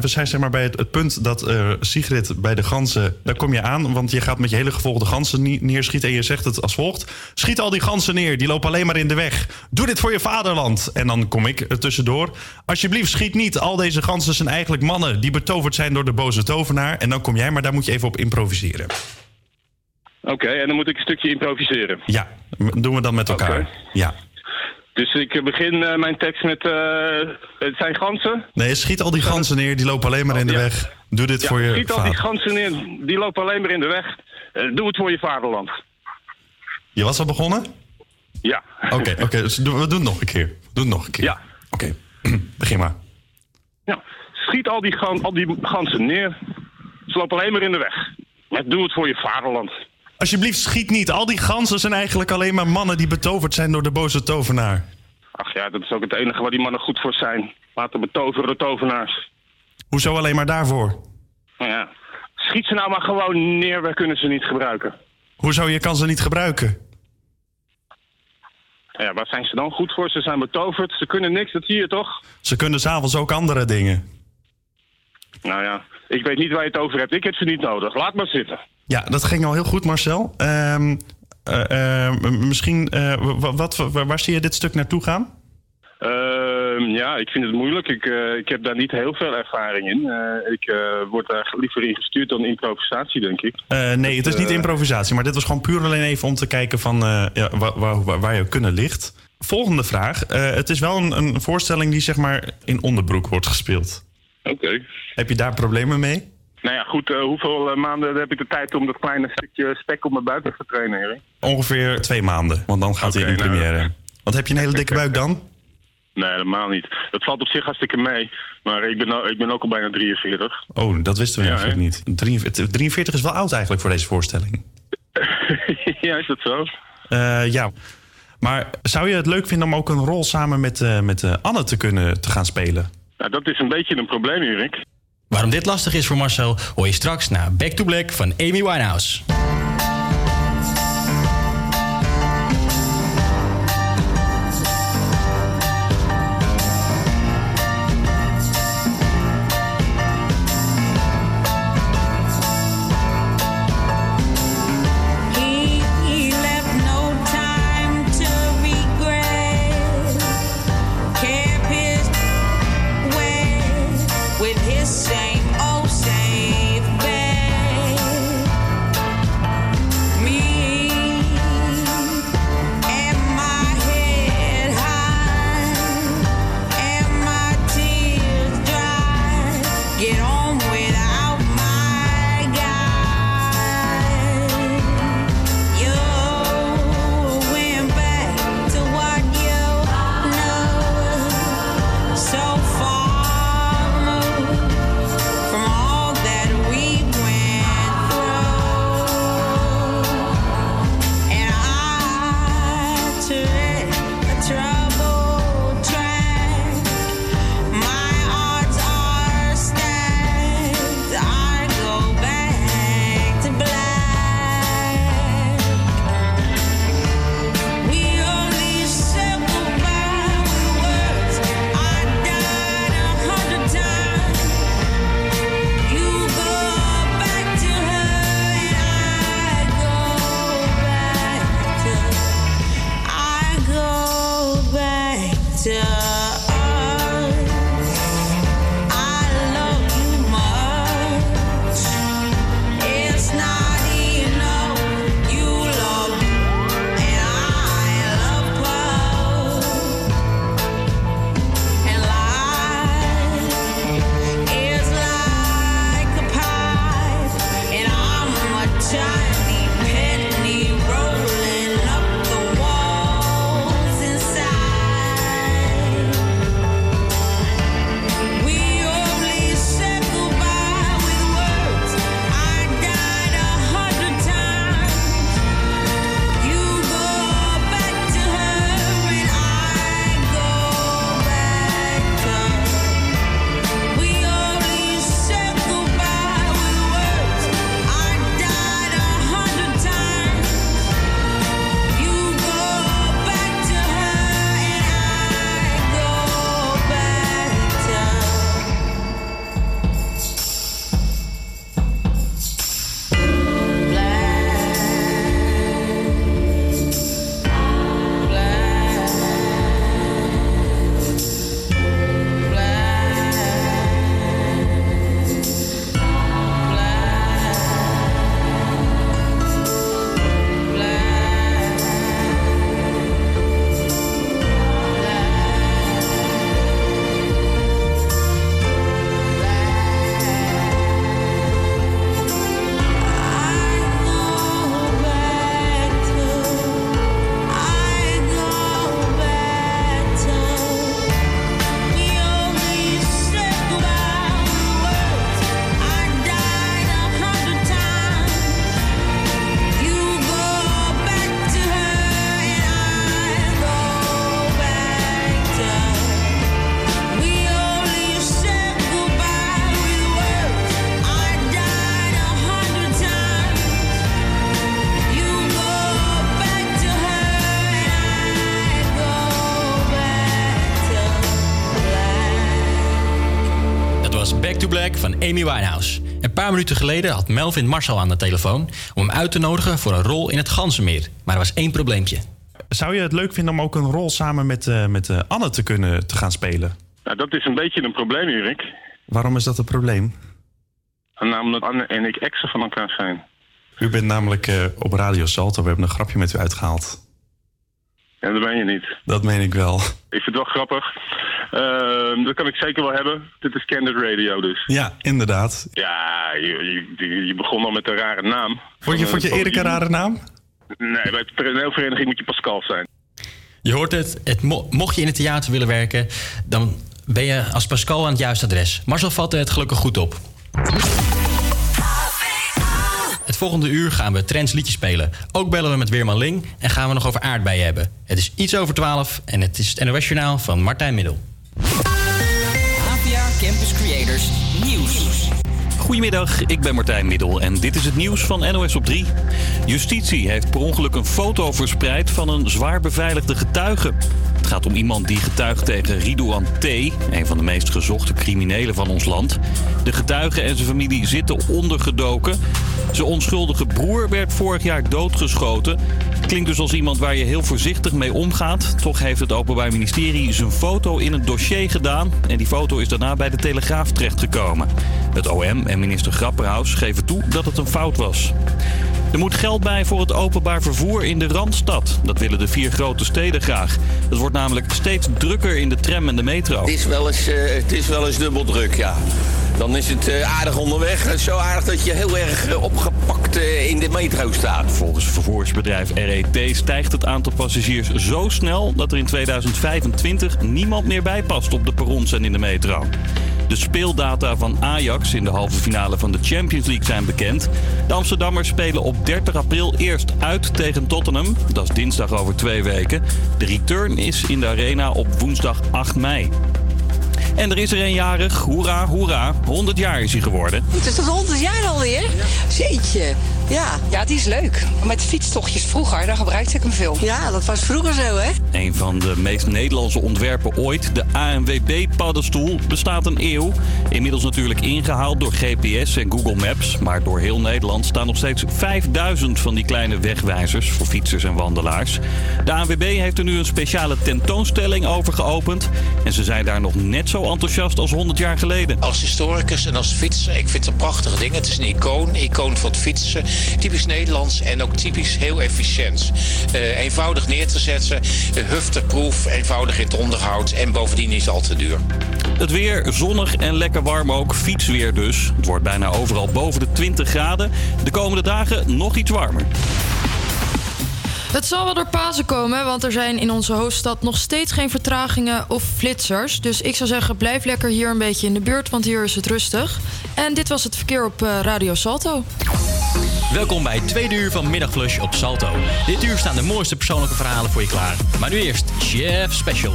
we, zijn zeg maar bij het, het punt dat Sigrid bij de ganzen... Daar kom je aan, want je gaat met je hele gevolgde ganzen nie- neerschieten... en je zegt het als volgt. Schiet al die ganzen neer, die lopen alleen maar in de weg. Doe dit voor je vaderland. En dan kom ik er tussendoor. Alsjeblieft, schiet niet. Al deze ganzen zijn eigenlijk mannen... die betoverd zijn door de boze tovenaar. En dan kom jij, maar daar moet je even op improviseren. Oké, en dan moet ik een stukje improviseren. Ja, doen we dan met elkaar. Ja. Dus ik begin eh, mijn tekst met... eh, het zijn ganzen. Nee, schiet al die ganzen neer, die lopen alleen maar in de weg. Doe dit Ja, voor je schiet al die ganzen neer. Die lopen alleen maar in de weg. Eh, doe het voor je vaderland. Je was al begonnen? Ja. Oké, oké. dus we doen het nog een keer. We doen het nog een keer. Ja. Oké, begin maar. Ja. Schiet al die, gan- al die ganzen neer. Ze lopen alleen maar in de weg. Maar doe het voor je vaderland. Alsjeblieft, schiet niet. Al die ganzen zijn eigenlijk alleen maar mannen die betoverd zijn door de boze tovenaar. Ach ja, dat is ook het enige waar die mannen goed voor zijn. Laten betoveren de tovenaars. Hoezo alleen maar daarvoor? Nou ja. Schiet ze nou maar gewoon neer, wij kunnen ze niet gebruiken. Hoezo, je kan ze niet gebruiken? Ja, waar zijn ze dan goed voor? Ze zijn betoverd, ze kunnen niks, dat zie je toch? Ze kunnen s'avonds ook andere dingen. Nou ja, ik weet niet waar je het over hebt. Ik heb ze niet nodig. Laat maar zitten. Ja, dat ging al heel goed, Marcel. Ehm, eh, eh, m- misschien, eh, wa- wat, wa- waar zie je dit stuk naartoe gaan? Ehm, ja, ik vind het moeilijk. Ik, eh, ik heb daar niet heel veel ervaring in. Ik word daar liever in gestuurd dan improvisatie, denk ik. Nee, het is niet improvisatie, maar dit was gewoon puur alleen even om te kijken van ja, waar, waar, je kunnen ligt. Volgende vraag. Het is wel een, een voorstelling die zeg maar in onderbroek wordt gespeeld. Oké. Heb je daar problemen mee? Nou ja, goed. eh, hoeveel eh, maanden heb ik de tijd om dat kleine stukje spek op mijn buik te trainen? Ongeveer twee maanden, want dan gaat hij in nou, première. Want heb je een hele dikke buik dan? Nee, helemaal niet. Dat valt op zich hartstikke mee. Maar ik ben, nou- ik ben ook al bijna 43. Oh, dat wisten we Ja, eigenlijk niet. 43, 43 is wel oud eigenlijk voor deze voorstelling. ja, is dat zo? Eh, ja. Maar zou je het leuk vinden om ook een rol samen met, met Anne te kunnen te gaan spelen? Nou, dat is een beetje een probleem, Erik. Waarom dit lastig is voor Marcel, hoor je straks na Back to Black van Amy Winehouse. Amy Winehouse. Een paar minuten geleden had Melvin Marshall aan de telefoon... om hem uit te nodigen voor een rol in het Ganzenmeer. Maar er was één probleempje. Zou je het leuk vinden om ook een rol samen met, eh, met eh, Anne te kunnen te gaan spelen? Nou, dat is een beetje een probleem, Erik. Waarom is dat een probleem? Namelijk Anne en ik exen van elkaar zijn. U bent namelijk eh, op Radio Salto. We hebben een grapje met u uitgehaald. En dat ben je niet. Dat meen ik wel. Ik vind het wel grappig. Ehm, dat kan ik zeker wel hebben. Dit is Candid Radio dus. Ja, inderdaad. Ja, je, je, je begon al met een rare naam. Vond je, vond je eh, Erik een rare naam? Nee, bij de toneelvereniging moet je Pascal zijn. Je hoort het, het mo- mocht je in het theater willen werken... dan ben je als Pascal aan het juiste adres. Marcel vatte het gelukkig goed op. Het volgende uur gaan we Trends liedjes spelen. Ook bellen we met Weerman Ling en gaan we nog over aardbeien hebben. Het is iets over 12 en het is het NOS Journaal van Martijn Middel. APA Campus Creators Nieuws. Goedemiddag, ik ben Martijn Middel en dit is het nieuws van NOS op 3. Justitie heeft per ongeluk een foto verspreid van een zwaar beveiligde getuige. Het gaat om iemand die getuigt tegen Ridouan T., een van de meest gezochte criminelen van ons land. De getuige en zijn familie zitten ondergedoken. Zijn onschuldige broer werd vorig jaar doodgeschoten. Klinkt dus als iemand waar je heel voorzichtig mee omgaat. Toch heeft het Openbaar Ministerie zijn foto in een dossier gedaan. En die foto is daarna bij de Telegraaf terechtgekomen. Het OM en minister Grapperhaus geven toe dat het een fout was. Er moet geld bij voor het openbaar vervoer in de Randstad. Dat willen de vier grote steden graag. Het wordt namelijk steeds drukker in de tram en de metro. Het is wel eens, eh, het is wel eens dubbel druk, ja. Dan is het eh, aardig onderweg. Is Zo aardig dat je heel erg eh, opgepakt eh, in de metro staat. Volgens vervoersbedrijf RET stijgt het aantal passagiers zo snel dat er in 2025 niemand meer bijpast op de perrons en in de metro. De speeldata van Ajax in de halve finale van de Champions League zijn bekend. De Amsterdammers spelen op 30 april eerst uit tegen Tottenham. Dat is dinsdag over twee weken. De return is in de arena op woensdag 8 mei. En er is er een jarig. Hoera, hoera. 100 jaar is hij geworden. Het is toch 100 jaar alweer? Jeetje. Ja. Ja, die is leuk. Met fietstochtjes vroeger, daar gebruikte ik hem veel. Ja, dat was vroeger zo, hè? Een van de meest Nederlandse ontwerpen ooit, de ANWB-paddenstoel, bestaat een eeuw. Inmiddels natuurlijk ingehaald door GPS en Google Maps. Maar door heel Nederland staan nog steeds 5000 van die kleine wegwijzers voor fietsers en wandelaars. De ANWB heeft er nu een speciale tentoonstelling over geopend. En ze zijn daar nog net zo enthousiast als 100 jaar geleden. Als historicus en als fietser, ik vind het een prachtig ding. Het is een icoon, icoon van het fietsen. Typisch Nederlands en ook typisch heel efficiënt. Eh, eenvoudig neer te zetten, hufterproef, eenvoudig in het onderhoud en bovendien niet al te duur. Het weer zonnig en lekker warm ook. Fietsweer dus. Het wordt bijna overal boven de 20 graden. De komende dagen nog iets warmer. Het zal wel door Pasen komen, want er zijn in onze hoofdstad nog steeds geen vertragingen of flitsers. Dus ik zou zeggen, blijf lekker hier een beetje in de buurt, want hier is het rustig. En dit was het verkeer op eh, Radio Salto. Welkom bij het tweede uur van Middagflush op Salto. Dit uur staan de mooiste persoonlijke verhalen voor je klaar. Maar nu eerst Chef Special.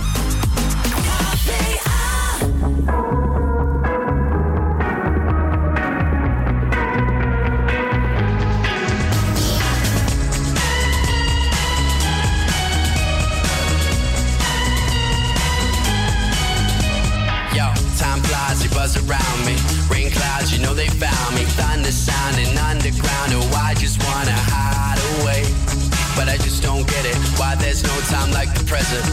Present.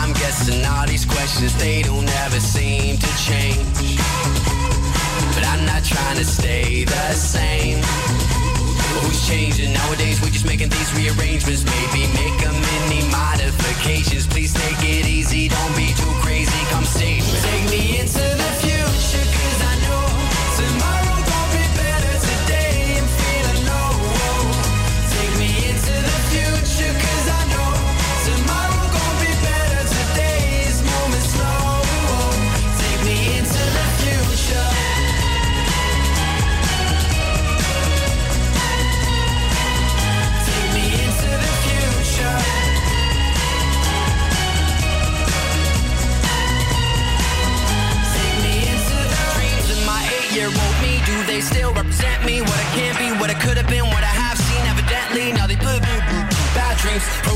I'm guessing all these questions, they don't ever seem to change. But I'm not trying to stay the same. Who's changing? Nowadays we're just making these rearrangements. Maybe make a mini modifications. Please take it easy, don't be too crazy. Come save me. Take me into the future,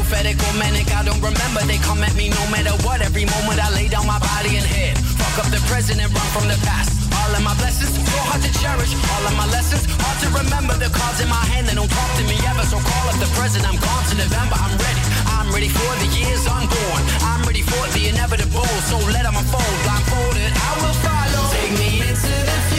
dreams, prophetic or manic. I don't remember. They come at me no matter what. Every moment I lay down my body and head. Fuck up the present and run from the past. All of my blessings, so hard to cherish. All of my lessons, hard to remember. The cards in my hand, they don't talk to me ever. So call up the present. I'm gone to November. I'm ready. I'm ready for the years unborn. I'm ready for the inevitable. So let them unfold. Blindfolded, I will follow. Take me into the future,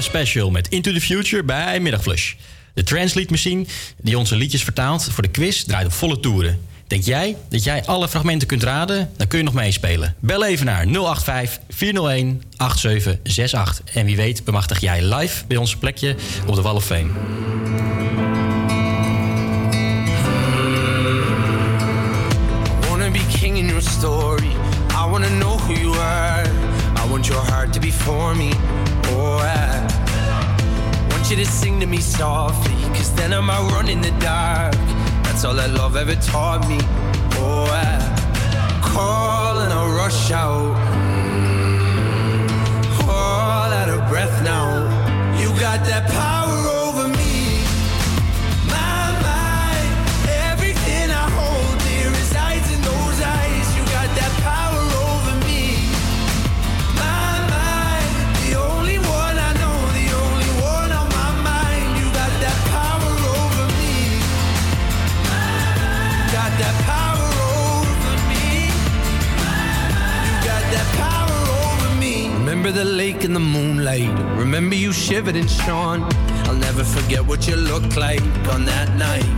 Special met Into the Future bij Middagflush. De Translate Machine, die onze liedjes vertaalt voor de quiz, draait op volle toeren. Denk jij dat jij alle fragmenten kunt raden? Dan kun je nog meespelen. Bel even naar 085 401 8768. En wie weet bemachtig jij live bij ons plekje op de Wall of Fame. be king in your story. I wanna know who you are. I want your heart to be for me. I want you to sing to me softly. Cause then I might run in the dark. That's all that love ever taught me. Oh, I call and I rush out. Mm. All out of breath now. You got that power Remember the lake in the moonlight. Remember you shivered and shone. I'll never forget what you looked like on that night.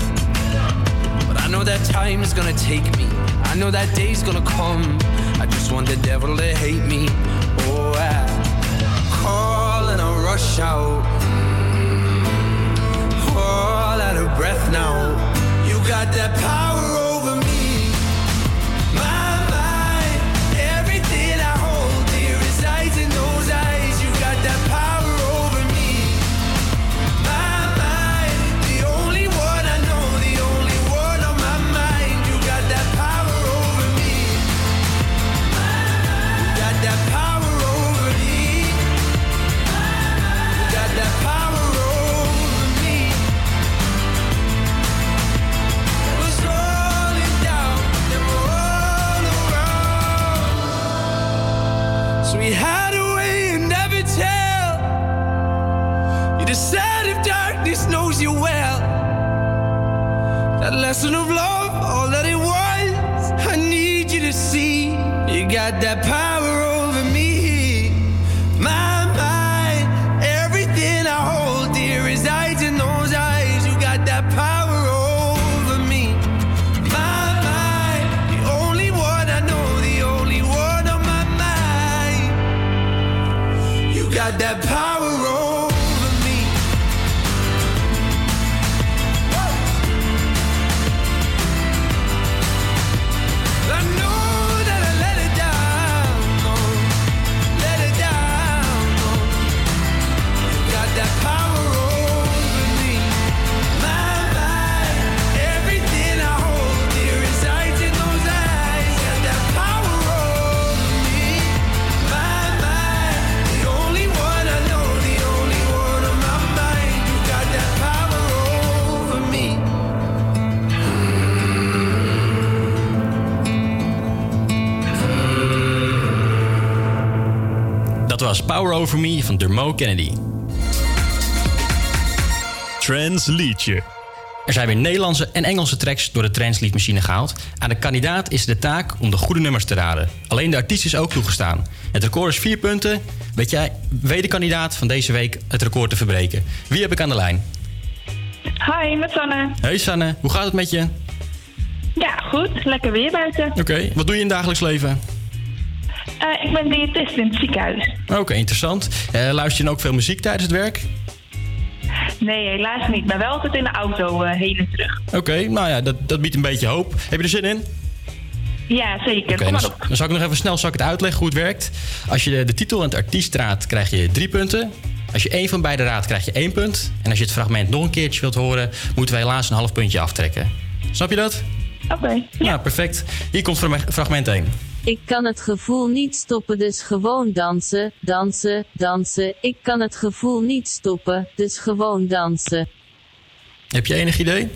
But I know that time is gonna take me. I know that day's gonna come. I just want the devil to hate me. Oh, I call and I rush out. All out of breath now. You got that power You got that Over Me van Dermo Kennedy. Transliedje. Er zijn weer Nederlandse en Engelse tracks door de Translead-machine gehaald. Aan de kandidaat is de taak om de goede nummers te raden. Alleen de artiest is ook toegestaan. Het record is vier punten. Weet jij, weet de kandidaat van deze week het record te verbreken? Wie heb ik aan de lijn? Hi, met Sanne. Hey Sanne, hoe gaat het met je? Ja, goed. Lekker weer buiten. Oké, wat doe je in het dagelijks leven? Eh, ik ben diëtist in het ziekenhuis. Oké, interessant. Eh, luister je dan ook veel muziek tijdens het werk? Nee, helaas niet. Maar wel altijd in de auto eh, heen en terug. Oké, nou ja, dat, dat biedt een beetje hoop. Heb je er zin in? Ja, zeker. Kom maar dan, op. dan zal ik nog even snel zal ik het uitleggen hoe het werkt. Als je de, de titel en het artiest raadt, krijg je drie punten. Als je één van beide raadt, krijg je één punt. En als je het fragment nog een keertje wilt horen, moeten we helaas een half puntje aftrekken. Snap je dat? Oké. Ja, perfect. Hier komt frag- fragment 1. Ik kan het gevoel niet stoppen, dus gewoon dansen, dansen, dansen. Ik kan het gevoel niet stoppen, dus gewoon dansen. Heb je enig idee?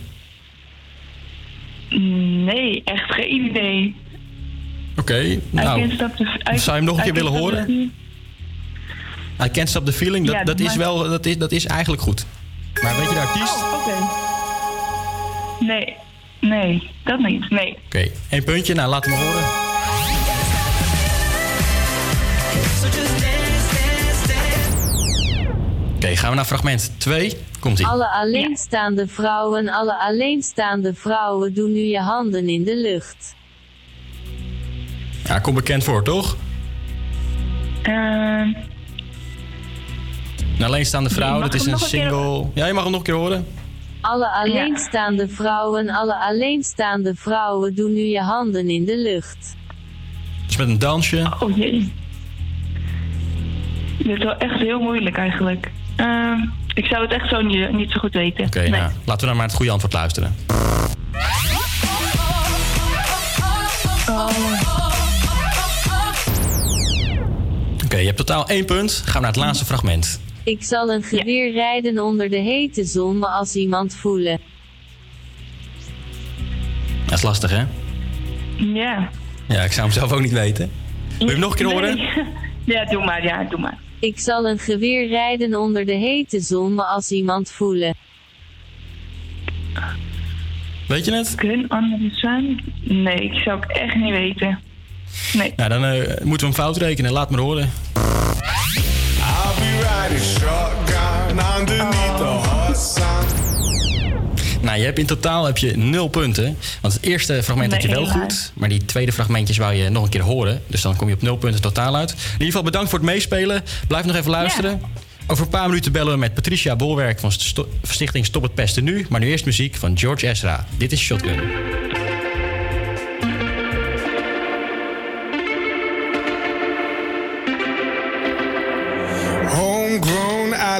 Nee, echt geen idee. Oké, nou, the- zou je hem nog een I keer willen stop the horen? I can't stop the feeling, dat, Ja, dat, is wel, dat, is, dat is eigenlijk goed. Maar weet je de artiest? Oh, oké. Nee, nee, dat niet. Nee. Oké, één puntje, nou laat hem horen. Oké, gaan we naar fragment 2. Komt ie. Alle alleenstaande vrouwen, alle alleenstaande vrouwen, doe nu je handen in de lucht. Ja, komt bekend voor, toch? Ehm, Een alleenstaande vrouw, dat is een keer- single... Ja, je mag hem nog een keer horen. Alle alleenstaande vrouwen, alle alleenstaande vrouwen, doe nu je handen in de lucht. Dus met een dansje. Oh jee. Dit is wel echt heel moeilijk eigenlijk. Ehm, ik zou het echt zo niet, niet zo goed weten. Oké, nou, laten we dan maar het goede antwoord luisteren. Oké, je hebt totaal één punt. Gaan we naar het laatste fragment. Ik zal een geweer rijden onder de hete zon, maar als iemand voelen. Dat is lastig, hè? Ja. Ja, ik zou hem zelf ook niet weten. Wil je hem nog een keer horen? Nee. Ja, doe maar, ja, doe maar. Ik zal een geweer rijden onder de hete zon, maar als iemand voelen. Weet je het? Kun andere zijn? Nee, ik zou het echt niet weten. Nee. Nou, dan eh, moeten we hem fout rekenen. Laat maar horen. I'll be riding shotgun underneath the hot sun. Nou, je hebt in totaal heb je nul punten. Want het eerste fragment had je wel goed. Maar die tweede fragmentjes wou je nog een keer horen. Dus dan kom je op nul punten totaal uit. In ieder geval bedankt voor het meespelen. Blijf nog even luisteren. Over een paar minuten bellen we met Patricia Bolwerk van Sto- Stichting Stop het Pesten Nu. Maar nu eerst muziek van George Ezra. Dit is Shotgun.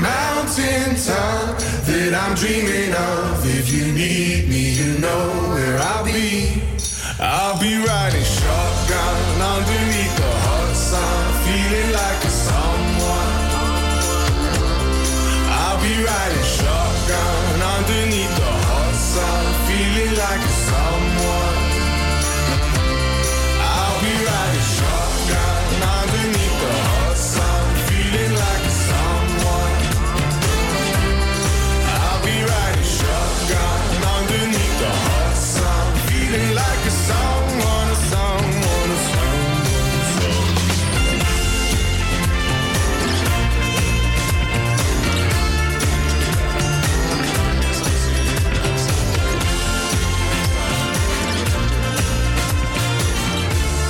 Mountain top that I'm dreaming of. If you need me, you know where I'll be. I'll be riding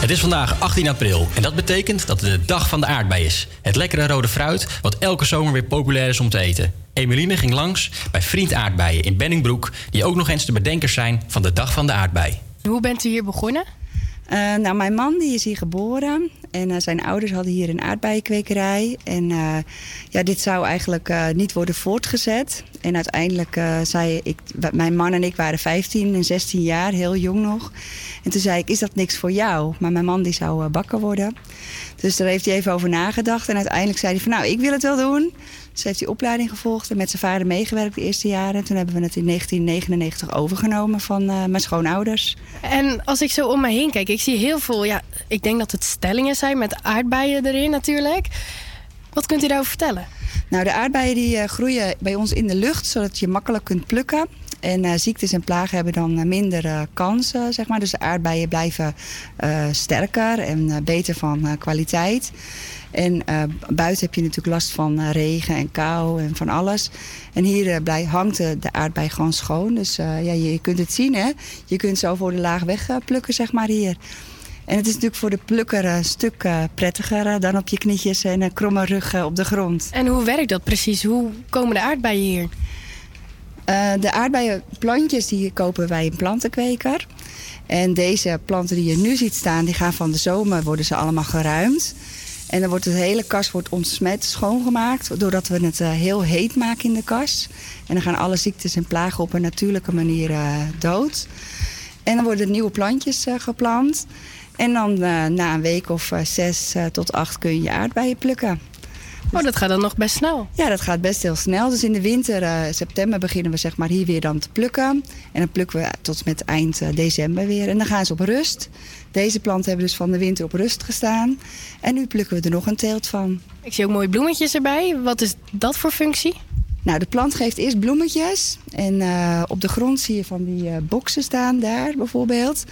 Het is vandaag 18 april en dat betekent dat het de dag van de aardbei is. Het lekkere rode fruit wat elke zomer weer populair is om te eten. Emeline ging langs bij Vriend Aardbeien in Benningbroek... die ook nog eens de bedenkers zijn van de dag van de aardbei. Hoe bent u hier begonnen? Eh, nou, mijn man die is hier geboren En eh, zijn ouders hadden hier een aardbeienkwekerij. En eh, ja, dit zou eigenlijk eh, niet worden voortgezet. En uiteindelijk zei ik, mijn man en ik waren 15 en 16 jaar, heel jong nog. En toen zei ik, is dat niks voor jou? Maar mijn man die zou bakker worden. Dus daar heeft hij even over nagedacht. En uiteindelijk zei hij van, nou, ik wil het wel doen. Dus heeft hij opleiding gevolgd en met zijn vader meegewerkt de eerste jaren. En toen hebben we het in 1999 overgenomen van eh, mijn schoonouders. En als ik zo om me heen kijk, ik zie heel veel, ja, ik denk dat het stellingen zijn met aardbeien erin natuurlijk. Wat kunt u daarover vertellen? Nou, de aardbeien die eh, groeien bij ons in de lucht, zodat je makkelijk kunt plukken. En eh, ziektes en plagen hebben dan minder kansen, zeg maar. Dus de aardbeien blijven sterker en beter van kwaliteit. En eh, buiten heb je natuurlijk last van eh, regen en kou en van alles. En hier eh, blij, hangt de, aardbei gewoon schoon. Dus ja, je, je kunt het zien, hè. Je kunt zo voor de laag weg eh, plukken, zeg maar, hier. En het is natuurlijk voor de plukker een stuk prettiger dan op je knietjes en een kromme rug op de grond. En hoe werkt dat precies? Hoe komen de aardbeien hier? De aardbeienplantjes die kopen wij in plantenkweker. En deze planten die je nu ziet staan, die gaan van de zomer worden ze allemaal geruimd. En dan wordt het hele kas wordt ontsmet, schoongemaakt, doordat we het eh, heel heet maken in de kas. En dan gaan alle ziektes en plagen op een natuurlijke manier eh, dood. En dan worden nieuwe plantjes eh, geplant. En dan na een week of zes tot acht kun je je aardbeien plukken. Oh, dat gaat dan nog best snel. Ja, dat gaat best heel snel. Dus in de winter, september, beginnen we zeg maar hier weer dan te plukken. En dan plukken we tot met eind december weer. En dan gaan ze op rust. Deze planten hebben dus van de winter op rust gestaan. En nu plukken we er nog een teelt van. Ik zie ook mooie bloemetjes erbij. Wat is dat voor functie? Nou, de plant geeft eerst bloemetjes. En eh, op de grond zie je van die eh boksen staan, daar bijvoorbeeld.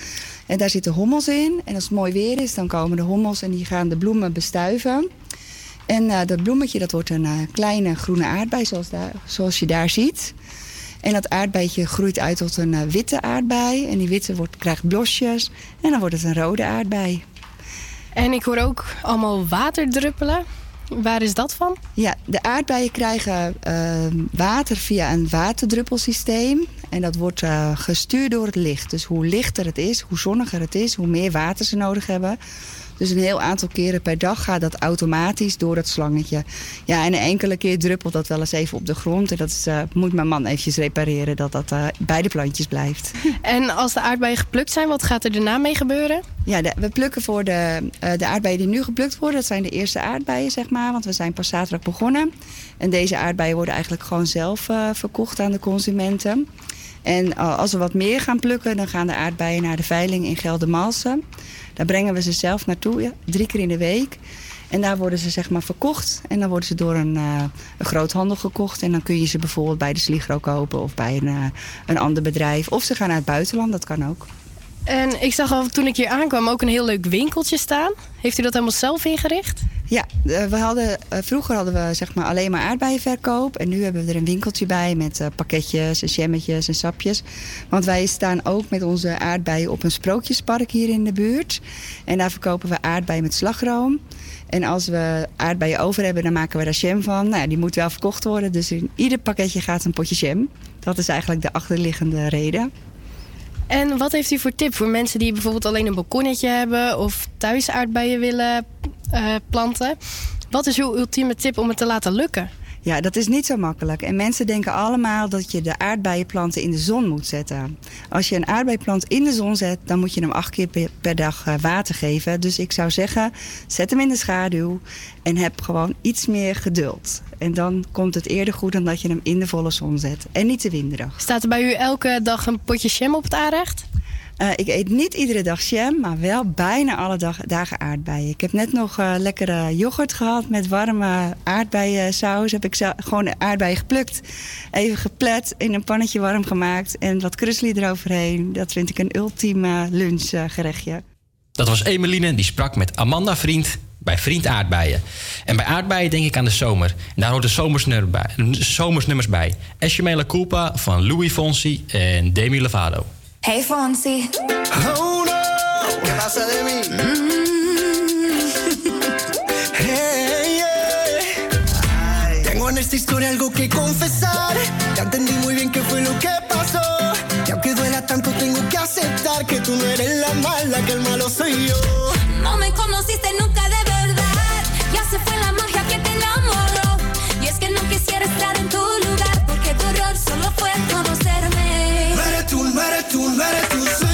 En daar zitten hommels in. En als het mooi weer is, dan komen de hommels en die gaan de bloemen bestuiven. En eh, dat bloemetje dat wordt een kleine groene aardbei, zoals, daar, zoals je daar ziet. En dat aardbeidje groeit uit tot een eh, witte aardbei. En die witte wordt, krijgt blosjes. En dan wordt het een rode aardbei. En ik hoor ook allemaal waterdruppelen. Waar is dat van? Ja, de aardbeien krijgen eh, water via een waterdruppelsysteem. En dat wordt eh, gestuurd door het licht. Dus hoe lichter het is, hoe zonniger het is, hoe meer water ze nodig hebben. Dus een heel aantal keren per dag gaat dat automatisch door dat slangetje. Ja, en een enkele keer druppelt dat wel eens even op de grond. En dat is, eh, moet mijn man eventjes repareren, dat dat eh, bij de plantjes blijft. En als de aardbeien geplukt zijn, wat gaat er daarna mee gebeuren? Ja, de- we plukken voor de, eh, de aardbeien die nu geplukt worden. Dat zijn de eerste aardbeien, zeg maar. Want we zijn pas zaterdag begonnen. En deze aardbeien worden eigenlijk gewoon zelf verkocht aan de consumenten. En eh, als we wat meer gaan plukken, dan gaan de aardbeien naar de veiling in Geldermalsen. Daar brengen we ze zelf naartoe, drie keer in de week. En daar worden ze zeg maar verkocht. En dan worden ze door een, eh, een groothandel gekocht. En dan kun je ze bijvoorbeeld bij de Sligro kopen of bij een, eh, een ander bedrijf. Of ze gaan naar het buitenland, dat kan ook. En ik zag al toen ik hier aankwam ook een heel leuk winkeltje staan. Heeft u dat helemaal zelf ingericht? Ja, eh, we hadden, eh, vroeger hadden we zeg maar alleen maar aardbeienverkoop. En nu hebben we er een winkeltje bij met eh, pakketjes en jammetjes en sapjes. Want wij staan ook met onze aardbeien op een sprookjespark hier in de buurt. En daar verkopen we aardbeien met slagroom. En als we aardbeien over hebben, dan maken we daar jam van. Nou, die moet wel verkocht worden. Dus in ieder pakketje gaat een potje jam. Dat is eigenlijk de achterliggende reden. En wat heeft u voor tip voor mensen die bijvoorbeeld alleen een balkonnetje hebben of thuis aardbeien willen eh, planten? Wat is uw ultieme tip om het te laten lukken? Ja, dat is niet zo makkelijk. En mensen denken allemaal dat je de aardbeienplanten in de zon moet zetten. Als je een aardbeienplant in de zon zet, dan moet je hem acht keer per- dag eh, water geven. Dus ik zou zeggen, zet hem in de schaduw en heb gewoon iets meer geduld. En dan komt het eerder goed dan dat je hem in de volle zon zet. En niet te winderig. Staat er bij u elke dag een potje jam op het aanrecht? Eh, ik eet niet iedere dag jam, maar wel bijna alle dag, dagen aardbeien. Ik heb net nog eh, lekkere yoghurt gehad met warme aardbeiensaus. Heb ik zo, gewoon aardbeien geplukt, even geplet, in een pannetje warm gemaakt en wat krusli eroverheen. Dat vind ik een ultieme lunchgerechtje. Dat was Emeline, die sprak met Amanda Vriend bij Vriend Aardbeien. En bij aardbeien denk ik aan de zomer. En daar hoort de bij, zomersnummers bij. Esche La Culpa van Louis Fonsi en Demi Lovato. Hey Fonsi. Oh no, ¿qué pasa de mí? Hey, yeah. Tengo en esta historia algo que confesar. Ya entendí muy bien qué fue lo que pasó. Y aunque duela tanto, tengo que aceptar que tú no eres la mala, que el malo soy yo. No No me conociste nunca de verdad. Ya se fue la magia que te enamoró. Y es que no quisiera estar en tu lugar. Porque tu error solo fue conocerme. Eres tú,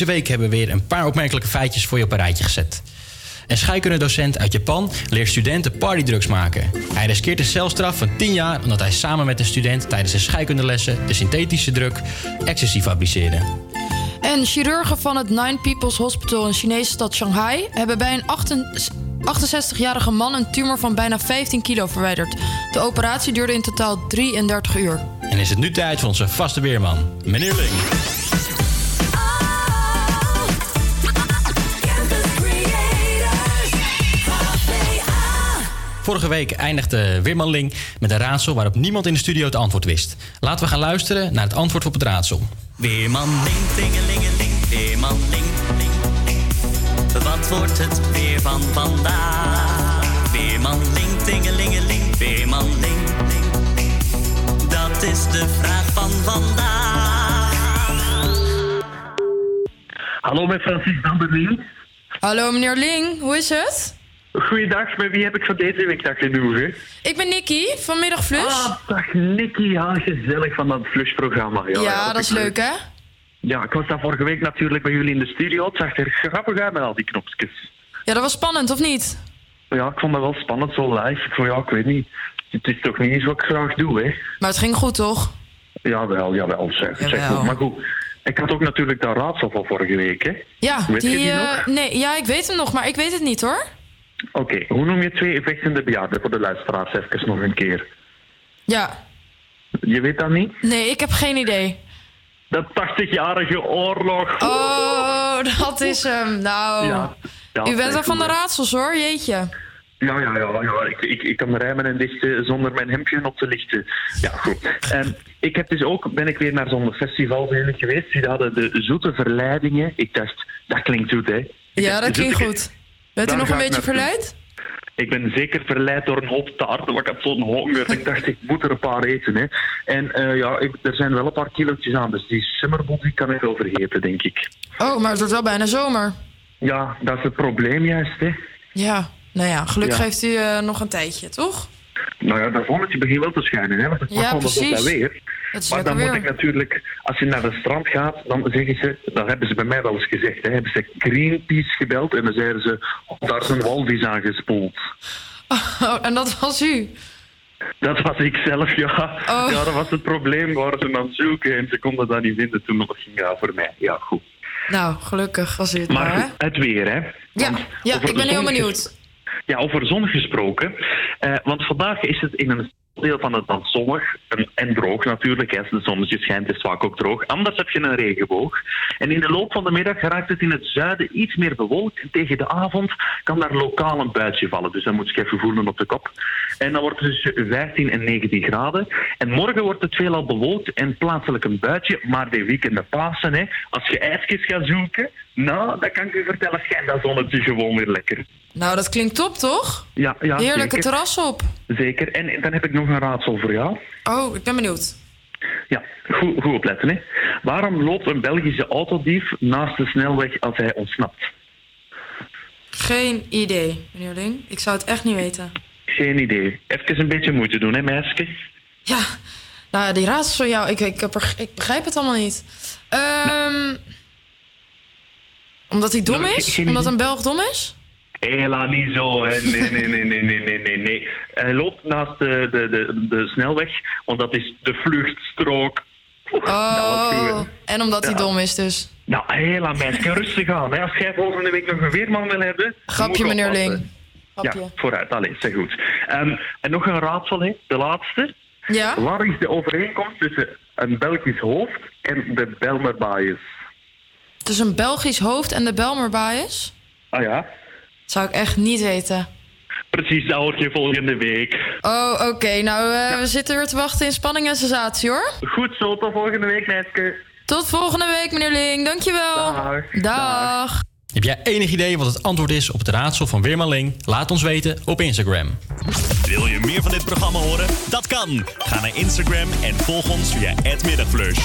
Deze week hebben we weer een paar opmerkelijke feitjes voor je op een rijtje gezet. Een scheikundedocent uit Japan leert studenten partydrugs maken. Hij riskeert een celstraf van 10 jaar omdat hij samen met een student tijdens de scheikundelessen de synthetische drug ecstasy fabriceerde. En chirurgen van het Nine People's Hospital in Chinese stad Shanghai hebben bij een 68-jarige man een tumor van bijna 15 kilo verwijderd. De operatie duurde in totaal 33 uur. En is het nu tijd voor onze vaste weerman, meneer Ling. Vorige week eindigde Weerman Ling met een raadsel waarop niemand in de studio het antwoord wist. Laten we gaan luisteren naar het antwoord op het raadsel. Weerman, ling, tingelingeling, weerman, ling, ling, ling. Wat wordt het weer van vandaag? Weerman, ling, tingelingeling, weerman, ling, ling, ling. Dat is de vraag van vandaag. Hallo, met Francis van der Ling. Hallo meneer Ling, hoe is het? Goeiedag, met wie heb ik van deze week dat genoegen? Ik ben Nicky van Middagflus. Ah, dag Nicky, ja, gezellig van dat Flush-programma. Ja, ja, dat is leuk hè? Ja, ik was daar vorige week natuurlijk bij jullie in de studio. Het zag er grappig uit met al die knopjes. Ja, dat was spannend, of niet? Ja, ik vond dat wel spannend, zo live. Ik vond, ja, ik weet niet. Het is toch niet iets wat ik graag doe, hè? Maar het ging goed, toch? Jawel, jawel, zeg. zeg Jawel. goed. Maar goed, ik had ook natuurlijk dat raadsel van vorige week, hè? Ja, Weet je die, die nog? nee, ja, ik weet hem nog, maar ik weet het niet hoor. Oké, hoe noem je twee vechtende bejaarden voor de luisteraars even nog een keer? Ja, Je weet dat niet? nee, ik heb geen idee. De 80-jarige oorlog. Oh, dat is hem. Nou, Ja, ja, u bent wel van de raadsels hoor, jeetje. Ja, ja, ja, ja. Ik, ik, ik kan rijmen en dichten zonder mijn hemdje op te lichten. Ja, goed. En ik heb dus ook, ben ik weer naar zo'n festival geweest. Die hadden de zoete verleidingen. Ik dacht, dat klinkt goed, hè? Ik Ja, dacht, dat de klinkt zoete- goed. Bent u nog een beetje verleid? Ik ben zeker verleid door een hoop taarten, want ik had zo'n honger. ik dacht, ik moet er een paar eten. Hè. En eh, ja, ik, er zijn wel een paar kilootjes aan, dus die summerbody kan ik wel vergeten, denk ik. Oh, maar het wordt wel bijna zomer. Ja, dat is het probleem juist, hè. Ja, nou ja, gelukkig Ja. heeft u eh, nog een tijdje, toch? Nou ja, dat zonnetje begint wel te schijnen, hè? Want het Ja, precies. dat weer. Maar dan moet ik natuurlijk, als je naar het strand gaat, dan zeggen ze, dat hebben ze bij mij wel eens gezegd, hè, hebben ze Greenpeace gebeld en dan zeiden ze, oh, daar is een walvis aangespoeld. Oh, en dat was u. Dat was ik zelf, ja. Oh. Ja, dat was het probleem, waren ze aan zoeken en ze konden dat niet vinden toen nog ging ja, voor mij. Ja, goed. Nou, gelukkig was u het maar, Maar het weer, hè. Ja, ja ik ben heel benieuwd. Ja, over zon gesproken. Eh, want vandaag is het in een deel van het land zonnig en, en droog natuurlijk. Als de zonnetje schijnt is het vaak ook droog. Anders heb je een regenboog. En in de loop van de middag raakt het in het zuiden iets meer bewolkt. En tegen de avond kan daar lokaal een buitje vallen. Dus dan moet je even voelen op de kop. En dan wordt het tussen 15 en 19 graden. En morgen wordt het veelal bewolkt en plaatselijk een buitje. Maar de weekenden Pasen, hè, als je ijsjes gaat zoeken, nou, dat kan ik u vertellen, schijnt dat zonnetje gewoon weer lekker. Nou, dat klinkt top, toch? Ja, ja Heerlijke zeker. terras op. Zeker. En dan heb ik nog een raadsel voor jou. Oh, ik ben benieuwd. Ja, goed, goed opletten. Hè. Waarom loopt een Belgische autodief naast de snelweg als hij ontsnapt? Geen idee, meneer Ling. Ik zou het echt niet weten. Geen idee. Even een beetje moeite doen, hè, meisje? Ja, nou die raadsels van jou, ik, ik, begrijp het allemaal niet. Ehm Omdat hij dom Nou, is? Omdat een Belg dom is? Hela, niet zo. Hè. Nee, nee, nee, nee, nee, nee, nee, nee. Hij loopt naast de, de, de, de snelweg, want dat is de vluchtstrook. Oh, en omdat hij dom is dus. Nou, hela, meisje, rustig aan. Hè. Als jij volgende week nog een weerman wil hebben... Grapje, meneer. Ling. Grapje. Ja, vooruit. Allee, zeg goed. Ehm, en nog een raadsel, hè. de laatste. Ja? Waar is de overeenkomst tussen een Belgisch hoofd en de Belmerbaaiers? Tussen een Belgisch hoofd en de Belmerbaaiers? Ah ja? Zou ik echt niet weten. Precies, dat hoor je volgende week. Oh, oké. Nou, eh, we zitten weer te wachten in spanning en sensatie, hoor. Goed zo, tot volgende week, meisje. Tot volgende week, meneer Ling. Dankjewel. Dag. Dag. Heb jij enig idee wat het antwoord is op het raadsel van Weerman Ling? Laat ons weten op Instagram. Wil je meer van dit programma horen? Dat kan. Ga naar Instagram en volg ons via @middagflush.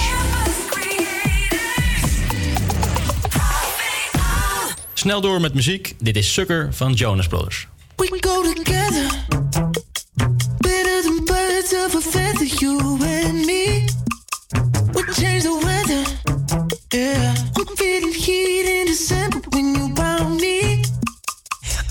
Snel door met muziek. Dit is Sucker van Jonas Brothers. We go together. Better than birds of a feather, you and me. We change the weather. Yeah. I'm feeling heat in December when you found me.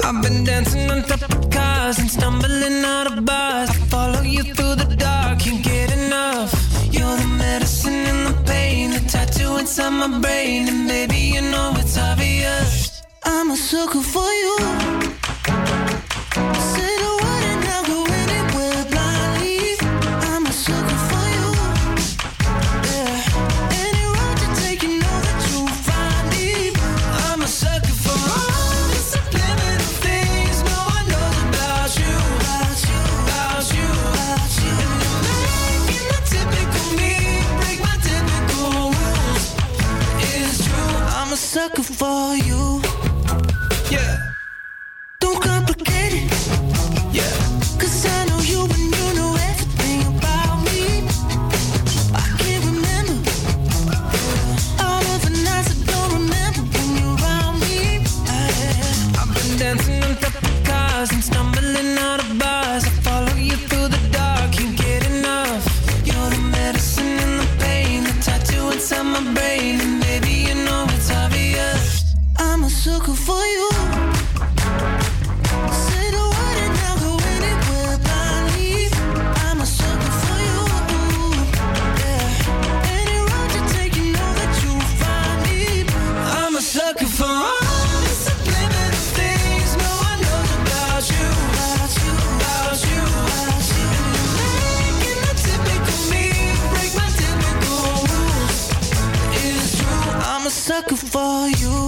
I've been dancing on top of cars and stumbling out of bars. I follow you through the dark, can't get enough. You're the medicine and the pain, the tattoo inside my brain, and baby you know it's obvious. I'm a sucker for you. I'm a sucker for you.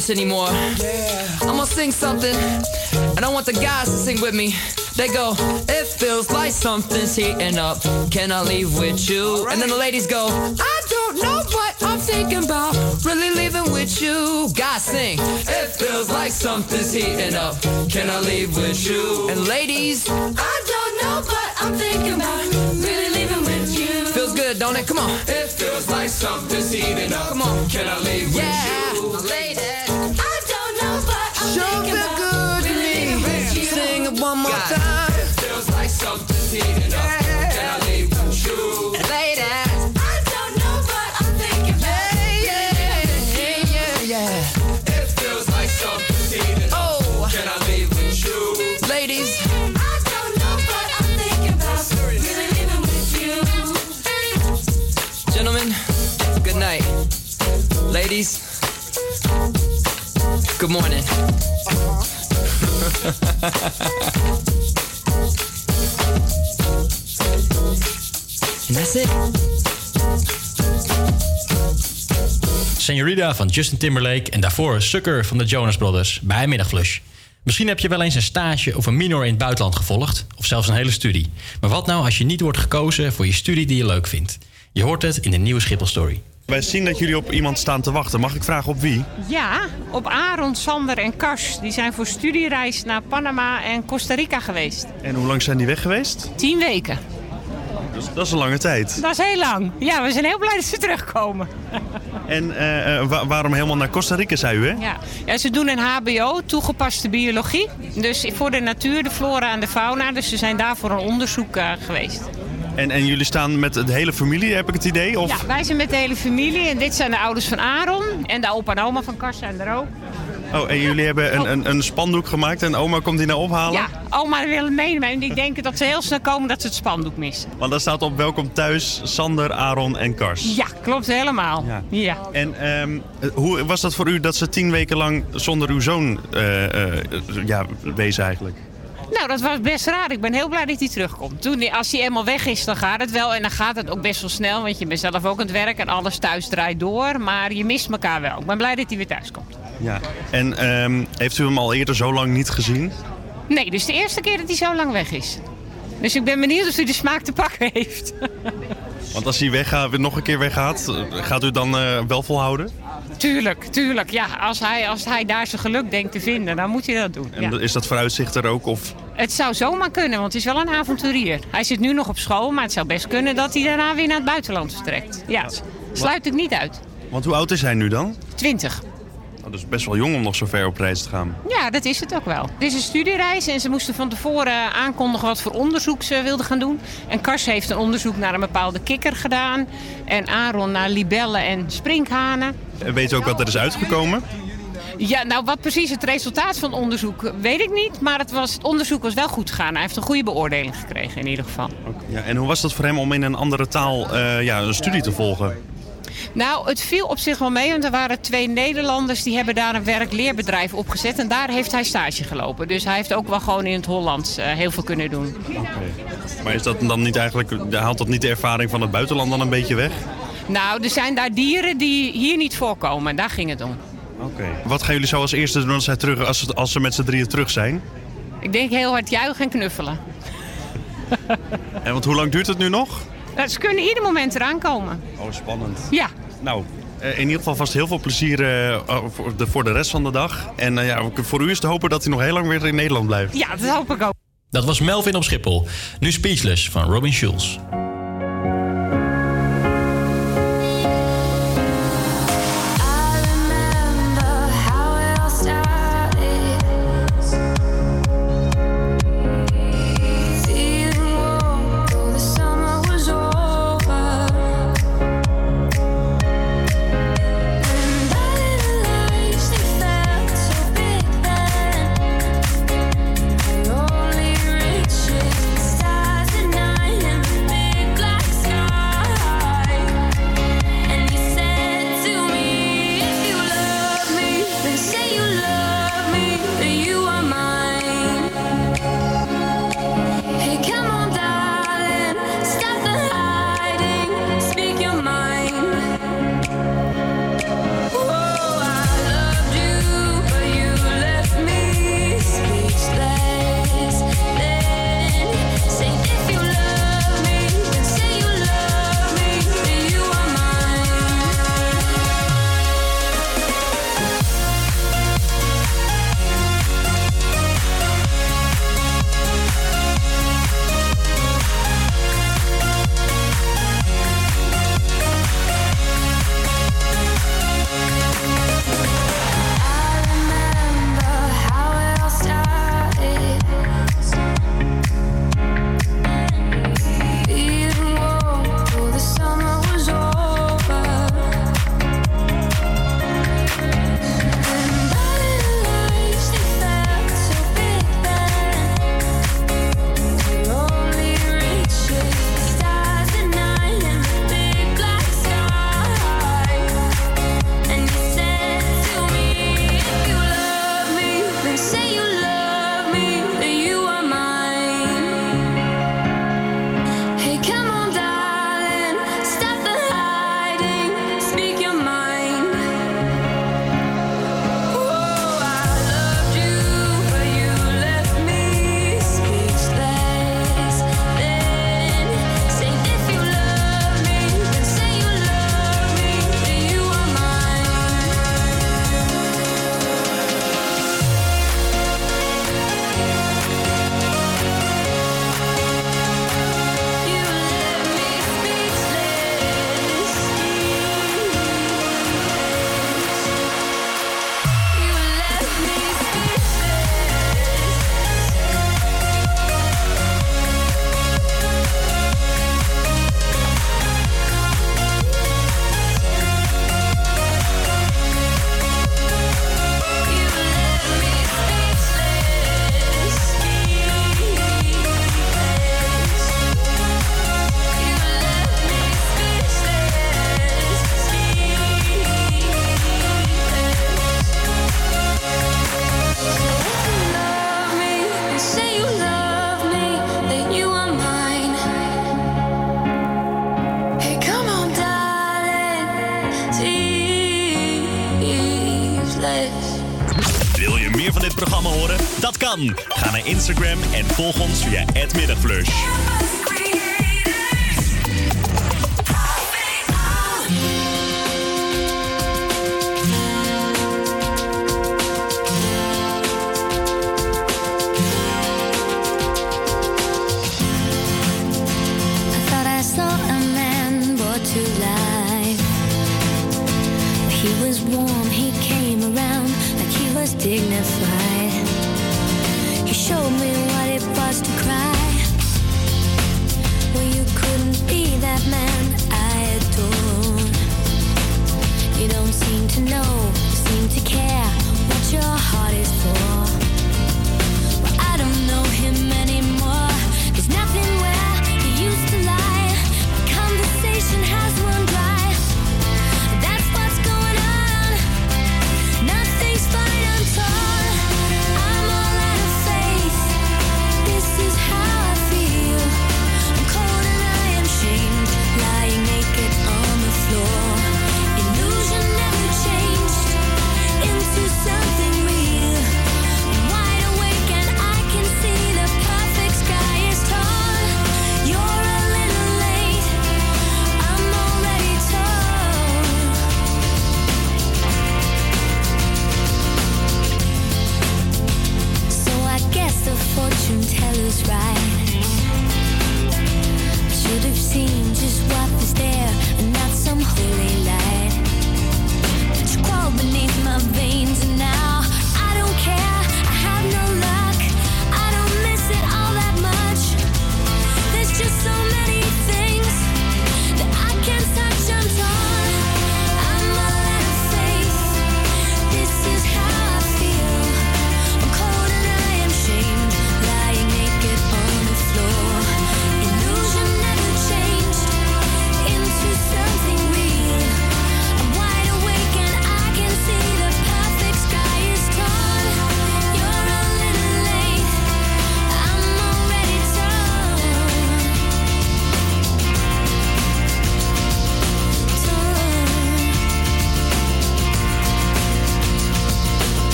this anymore. Yeah. I'm gonna sing something, and I want the guys to sing with me. They go, it feels like something's heating up. Can I leave with you? Right. And then the ladies go, I don't know what I'm thinking about. Really leaving with you. Guys sing, it feels like something's heating up. Can I leave with you? And ladies, I don't know what I'm thinking about. Really don't it? Come on. It feels like something's heating up. Come on. Can I leave yeah. with you? I don't know, but I'm Show thinking the good in me. Sing it one more God. time. It feels like something's heating up. Yeah. Good morning. Senorita van Justin Timberlake en daarvoor Sucker van de Jonas Brothers bij Middagflush. Misschien heb je wel eens een stage of een minor in het buitenland gevolgd, of zelfs een hele studie. Maar wat nou als je niet wordt gekozen voor je studie die je leuk vindt? Je hoort het in de nieuwe Schiphol Story. Wij zien dat jullie op iemand staan te wachten. Mag ik vragen op wie? Ja, op Aaron, Sander en Kars. Die zijn voor studiereis naar Panama en Costa Rica geweest. En hoe lang zijn die weg geweest? Tien weken. Dus dat is een lange tijd. Dat is heel lang. Ja, we zijn heel blij dat ze terugkomen. En eh, eh, wa- waarom helemaal naar Costa Rica, zei u, hè? Ja. ja, ze doen een HBO, toegepaste biologie. Dus voor de natuur, de flora en de fauna. Dus ze zijn daar voor een onderzoek eh, geweest. En, en jullie staan met de hele familie, heb ik het idee? Of? Ja, wij zijn met de hele familie. En dit zijn de ouders van Aaron. En de opa en oma van Kars zijn er ook. Oh, en jullie hebben een, een, een spandoek gemaakt en oma komt die nou ophalen? Ja, oma wil het meenemen. En die denken dat ze heel snel komen dat ze het spandoek missen. Want daar staat op welkom thuis Sander, Aaron en Kars. Ja, klopt helemaal. Ja. En ehm, hoe was dat voor u dat ze tien weken lang zonder uw zoon eh, ja, wezen eigenlijk? Nou, dat was best raar. Ik ben heel blij dat hij terugkomt. Toen, als hij eenmaal weg is, dan gaat het wel. En dan gaat het ook best wel snel. Want je bent zelf ook aan het werk en alles thuis draait door. Maar je mist elkaar wel. Ik ben blij dat hij weer thuis komt. Ja. En ehm, heeft u hem al eerder zo lang niet gezien? Nee, dus de eerste keer dat hij zo lang weg is. Dus ik ben benieuwd of hij de smaak te pakken heeft. Want als hij weggaat, nog een keer weggaat, gaat u dan eh, wel volhouden? Tuurlijk, tuurlijk. Ja, als hij, als hij daar zijn geluk denkt te vinden, dan moet hij dat doen. En Ja. is dat vooruitzicht er ook? Of... Het zou zomaar kunnen, want het is wel een avonturier. Hij zit nu nog op school, maar het zou best kunnen dat hij daarna weer naar het buitenland vertrekt. Ja, sluit ik niet uit. Want hoe oud is hij nu dan? 20. Oh, dat is best wel jong om nog zo ver op reis te gaan. Ja, dat is het ook wel. Het is een studiereis en ze moesten van tevoren aankondigen wat voor onderzoek ze wilden gaan doen. En Kars heeft een onderzoek naar een bepaalde kikker gedaan. En Aaron naar libellen en sprinkhanen. Weet u ook wat er is uitgekomen? Ja, nou wat precies het resultaat van onderzoek weet ik niet. Maar het, was, het onderzoek was wel goed gegaan. Hij heeft een goede beoordeling gekregen in ieder geval. Ja, en hoe was dat voor hem om in een andere taal eh, ja, een studie te volgen? Nou, het viel op zich wel mee, want er waren twee Nederlanders die hebben daar een werk-leerbedrijf opgezet. En daar heeft hij stage gelopen. Dus hij heeft ook wel gewoon in het Hollands eh, heel veel kunnen doen. Maar is dat dan niet eigenlijk, haalt dat niet de ervaring van het buitenland dan een beetje weg? Nou, er zijn daar dieren die hier niet voorkomen. Daar ging het om. Oké. Wat gaan jullie zo als eerste doen als, hij terug, als, ze- als ze met z'n drieën terug zijn? Ik denk heel hard juichen en knuffelen. En want hoe lang duurt het nu nog? Nou, ze kunnen ieder moment eraan komen. Oh, spannend. Ja. Nou, eh, in ieder geval vast heel veel plezier eh, voor, de, voor de rest van de dag. En eh, ja, voor u is te hopen dat hij nog heel lang weer in Nederland blijft. Ja, dat hoop ik ook. Dat was Melvin op Schiphol. Nu Speechless van Robin Schulz.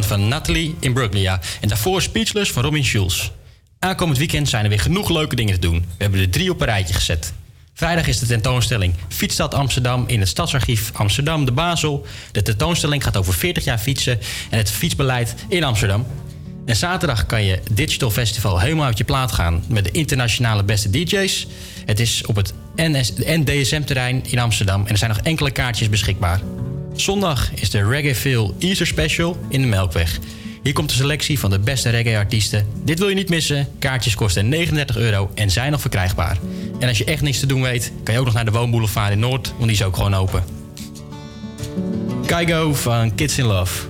Van Natalie in Bruglia. En daarvoor Speechless van Robin Schulz. Aankomend weekend zijn er weer genoeg leuke dingen te doen. We hebben er drie op een rijtje gezet. Vrijdag is de tentoonstelling Fietsstad Amsterdam in het Stadsarchief Amsterdam de Basel. De tentoonstelling gaat over 40 jaar fietsen en het fietsbeleid in Amsterdam. En zaterdag kan je Digital Festival helemaal uit je plaat gaan met de internationale beste DJ's. Het is op het NDSM-terrein in Amsterdam en er zijn nog enkele kaartjes beschikbaar. Zondag is de Feel Easter Special in de Melkweg. Hier komt de selectie van de beste reggae-artiesten. Dit wil je niet missen. Kaartjes kosten 39 euro en zijn nog verkrijgbaar. En als je echt niks te doen weet, kan je ook nog naar de Woonboulevard in Noord, want die is ook gewoon open. Kygo van Kids in Love.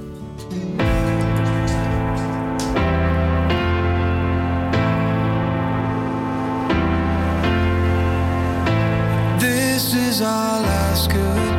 This is.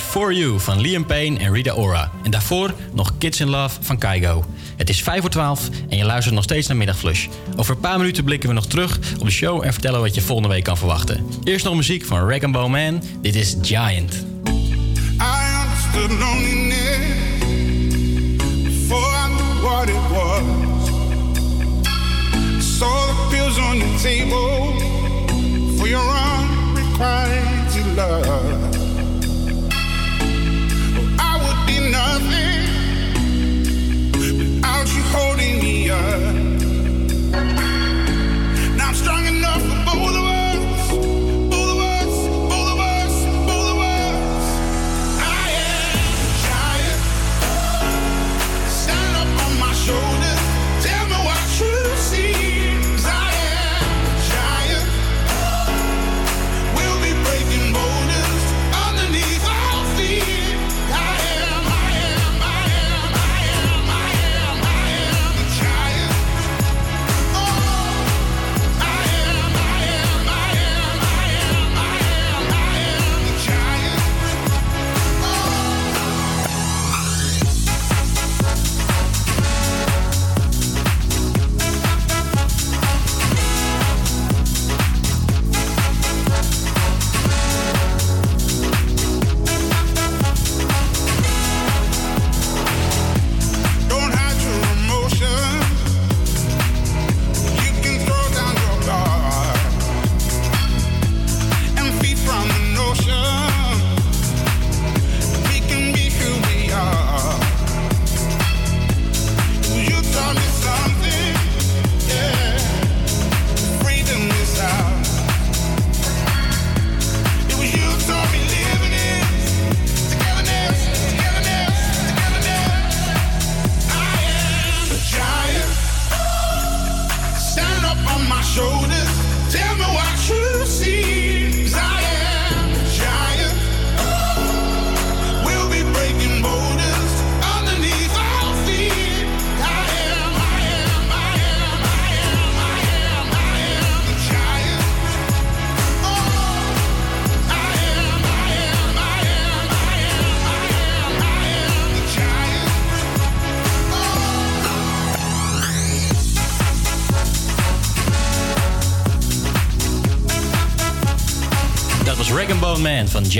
For You van Liam Payne en Rita Ora. En daarvoor nog Kids in Love van Kaigo. Het is 5 voor 12 en je luistert nog steeds naar Middagflush. Over een paar minuten blikken we nog terug op de show en vertellen wat je volgende week kan verwachten. Eerst nog muziek van Rag Bow Man. Dit is Giant. I the on table for your love.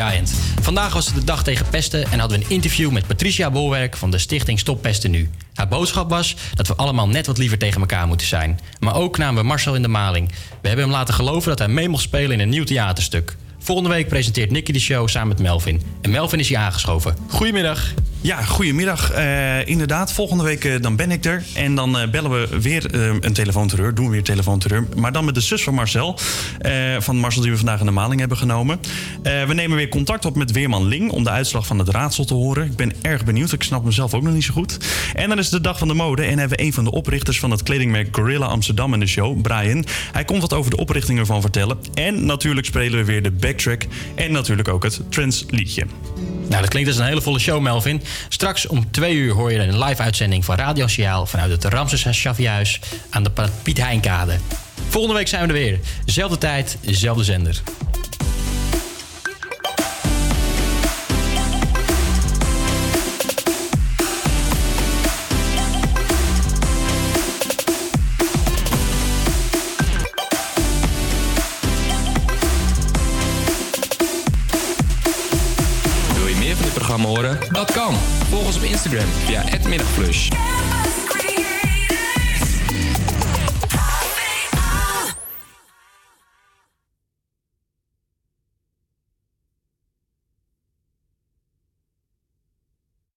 Giant. Vandaag was het de dag tegen pesten en hadden we een interview met Patricia Bolwerk van de stichting Stop Pesten Nu. Haar boodschap was dat we allemaal net wat liever tegen elkaar moeten zijn. Maar ook namen we Marcel in de maling. We hebben hem laten geloven dat hij mee mocht spelen in een nieuw theaterstuk. Volgende week presenteert Nicky de show samen met Melvin. En Melvin is hier aangeschoven. Goedemiddag. Ja, goedemiddag. Eh, inderdaad, volgende week eh, dan ben ik er. En dan eh, bellen we weer een telefoonterreur. Doen we weer telefoonterreur. Maar dan met de zus van Marcel. van Marcel die we vandaag in de maling hebben genomen. We nemen weer contact op met Weerman Ling... om de uitslag van het raadsel te horen. Ik ben erg benieuwd. Ik snap mezelf ook nog niet zo goed. En dan is het de dag van de mode. En hebben we een van de oprichters van het kledingmerk Gorilla Amsterdam in de show, Brian. Hij komt wat over de oprichting ervan vertellen. En natuurlijk spelen we weer de backtrack. En natuurlijk ook het Trends liedje. Nou, dat klinkt als een hele volle show, Melvin. Straks om twee uur hoor je een live uitzending van Radio Siaal... vanuit het Ramses Chaffiehuis aan de Piet Heinkade. Volgende week zijn we er weer. Zelfde tijd, zelfde zender. Dat kan. Volg ons op Instagram via @middagflush.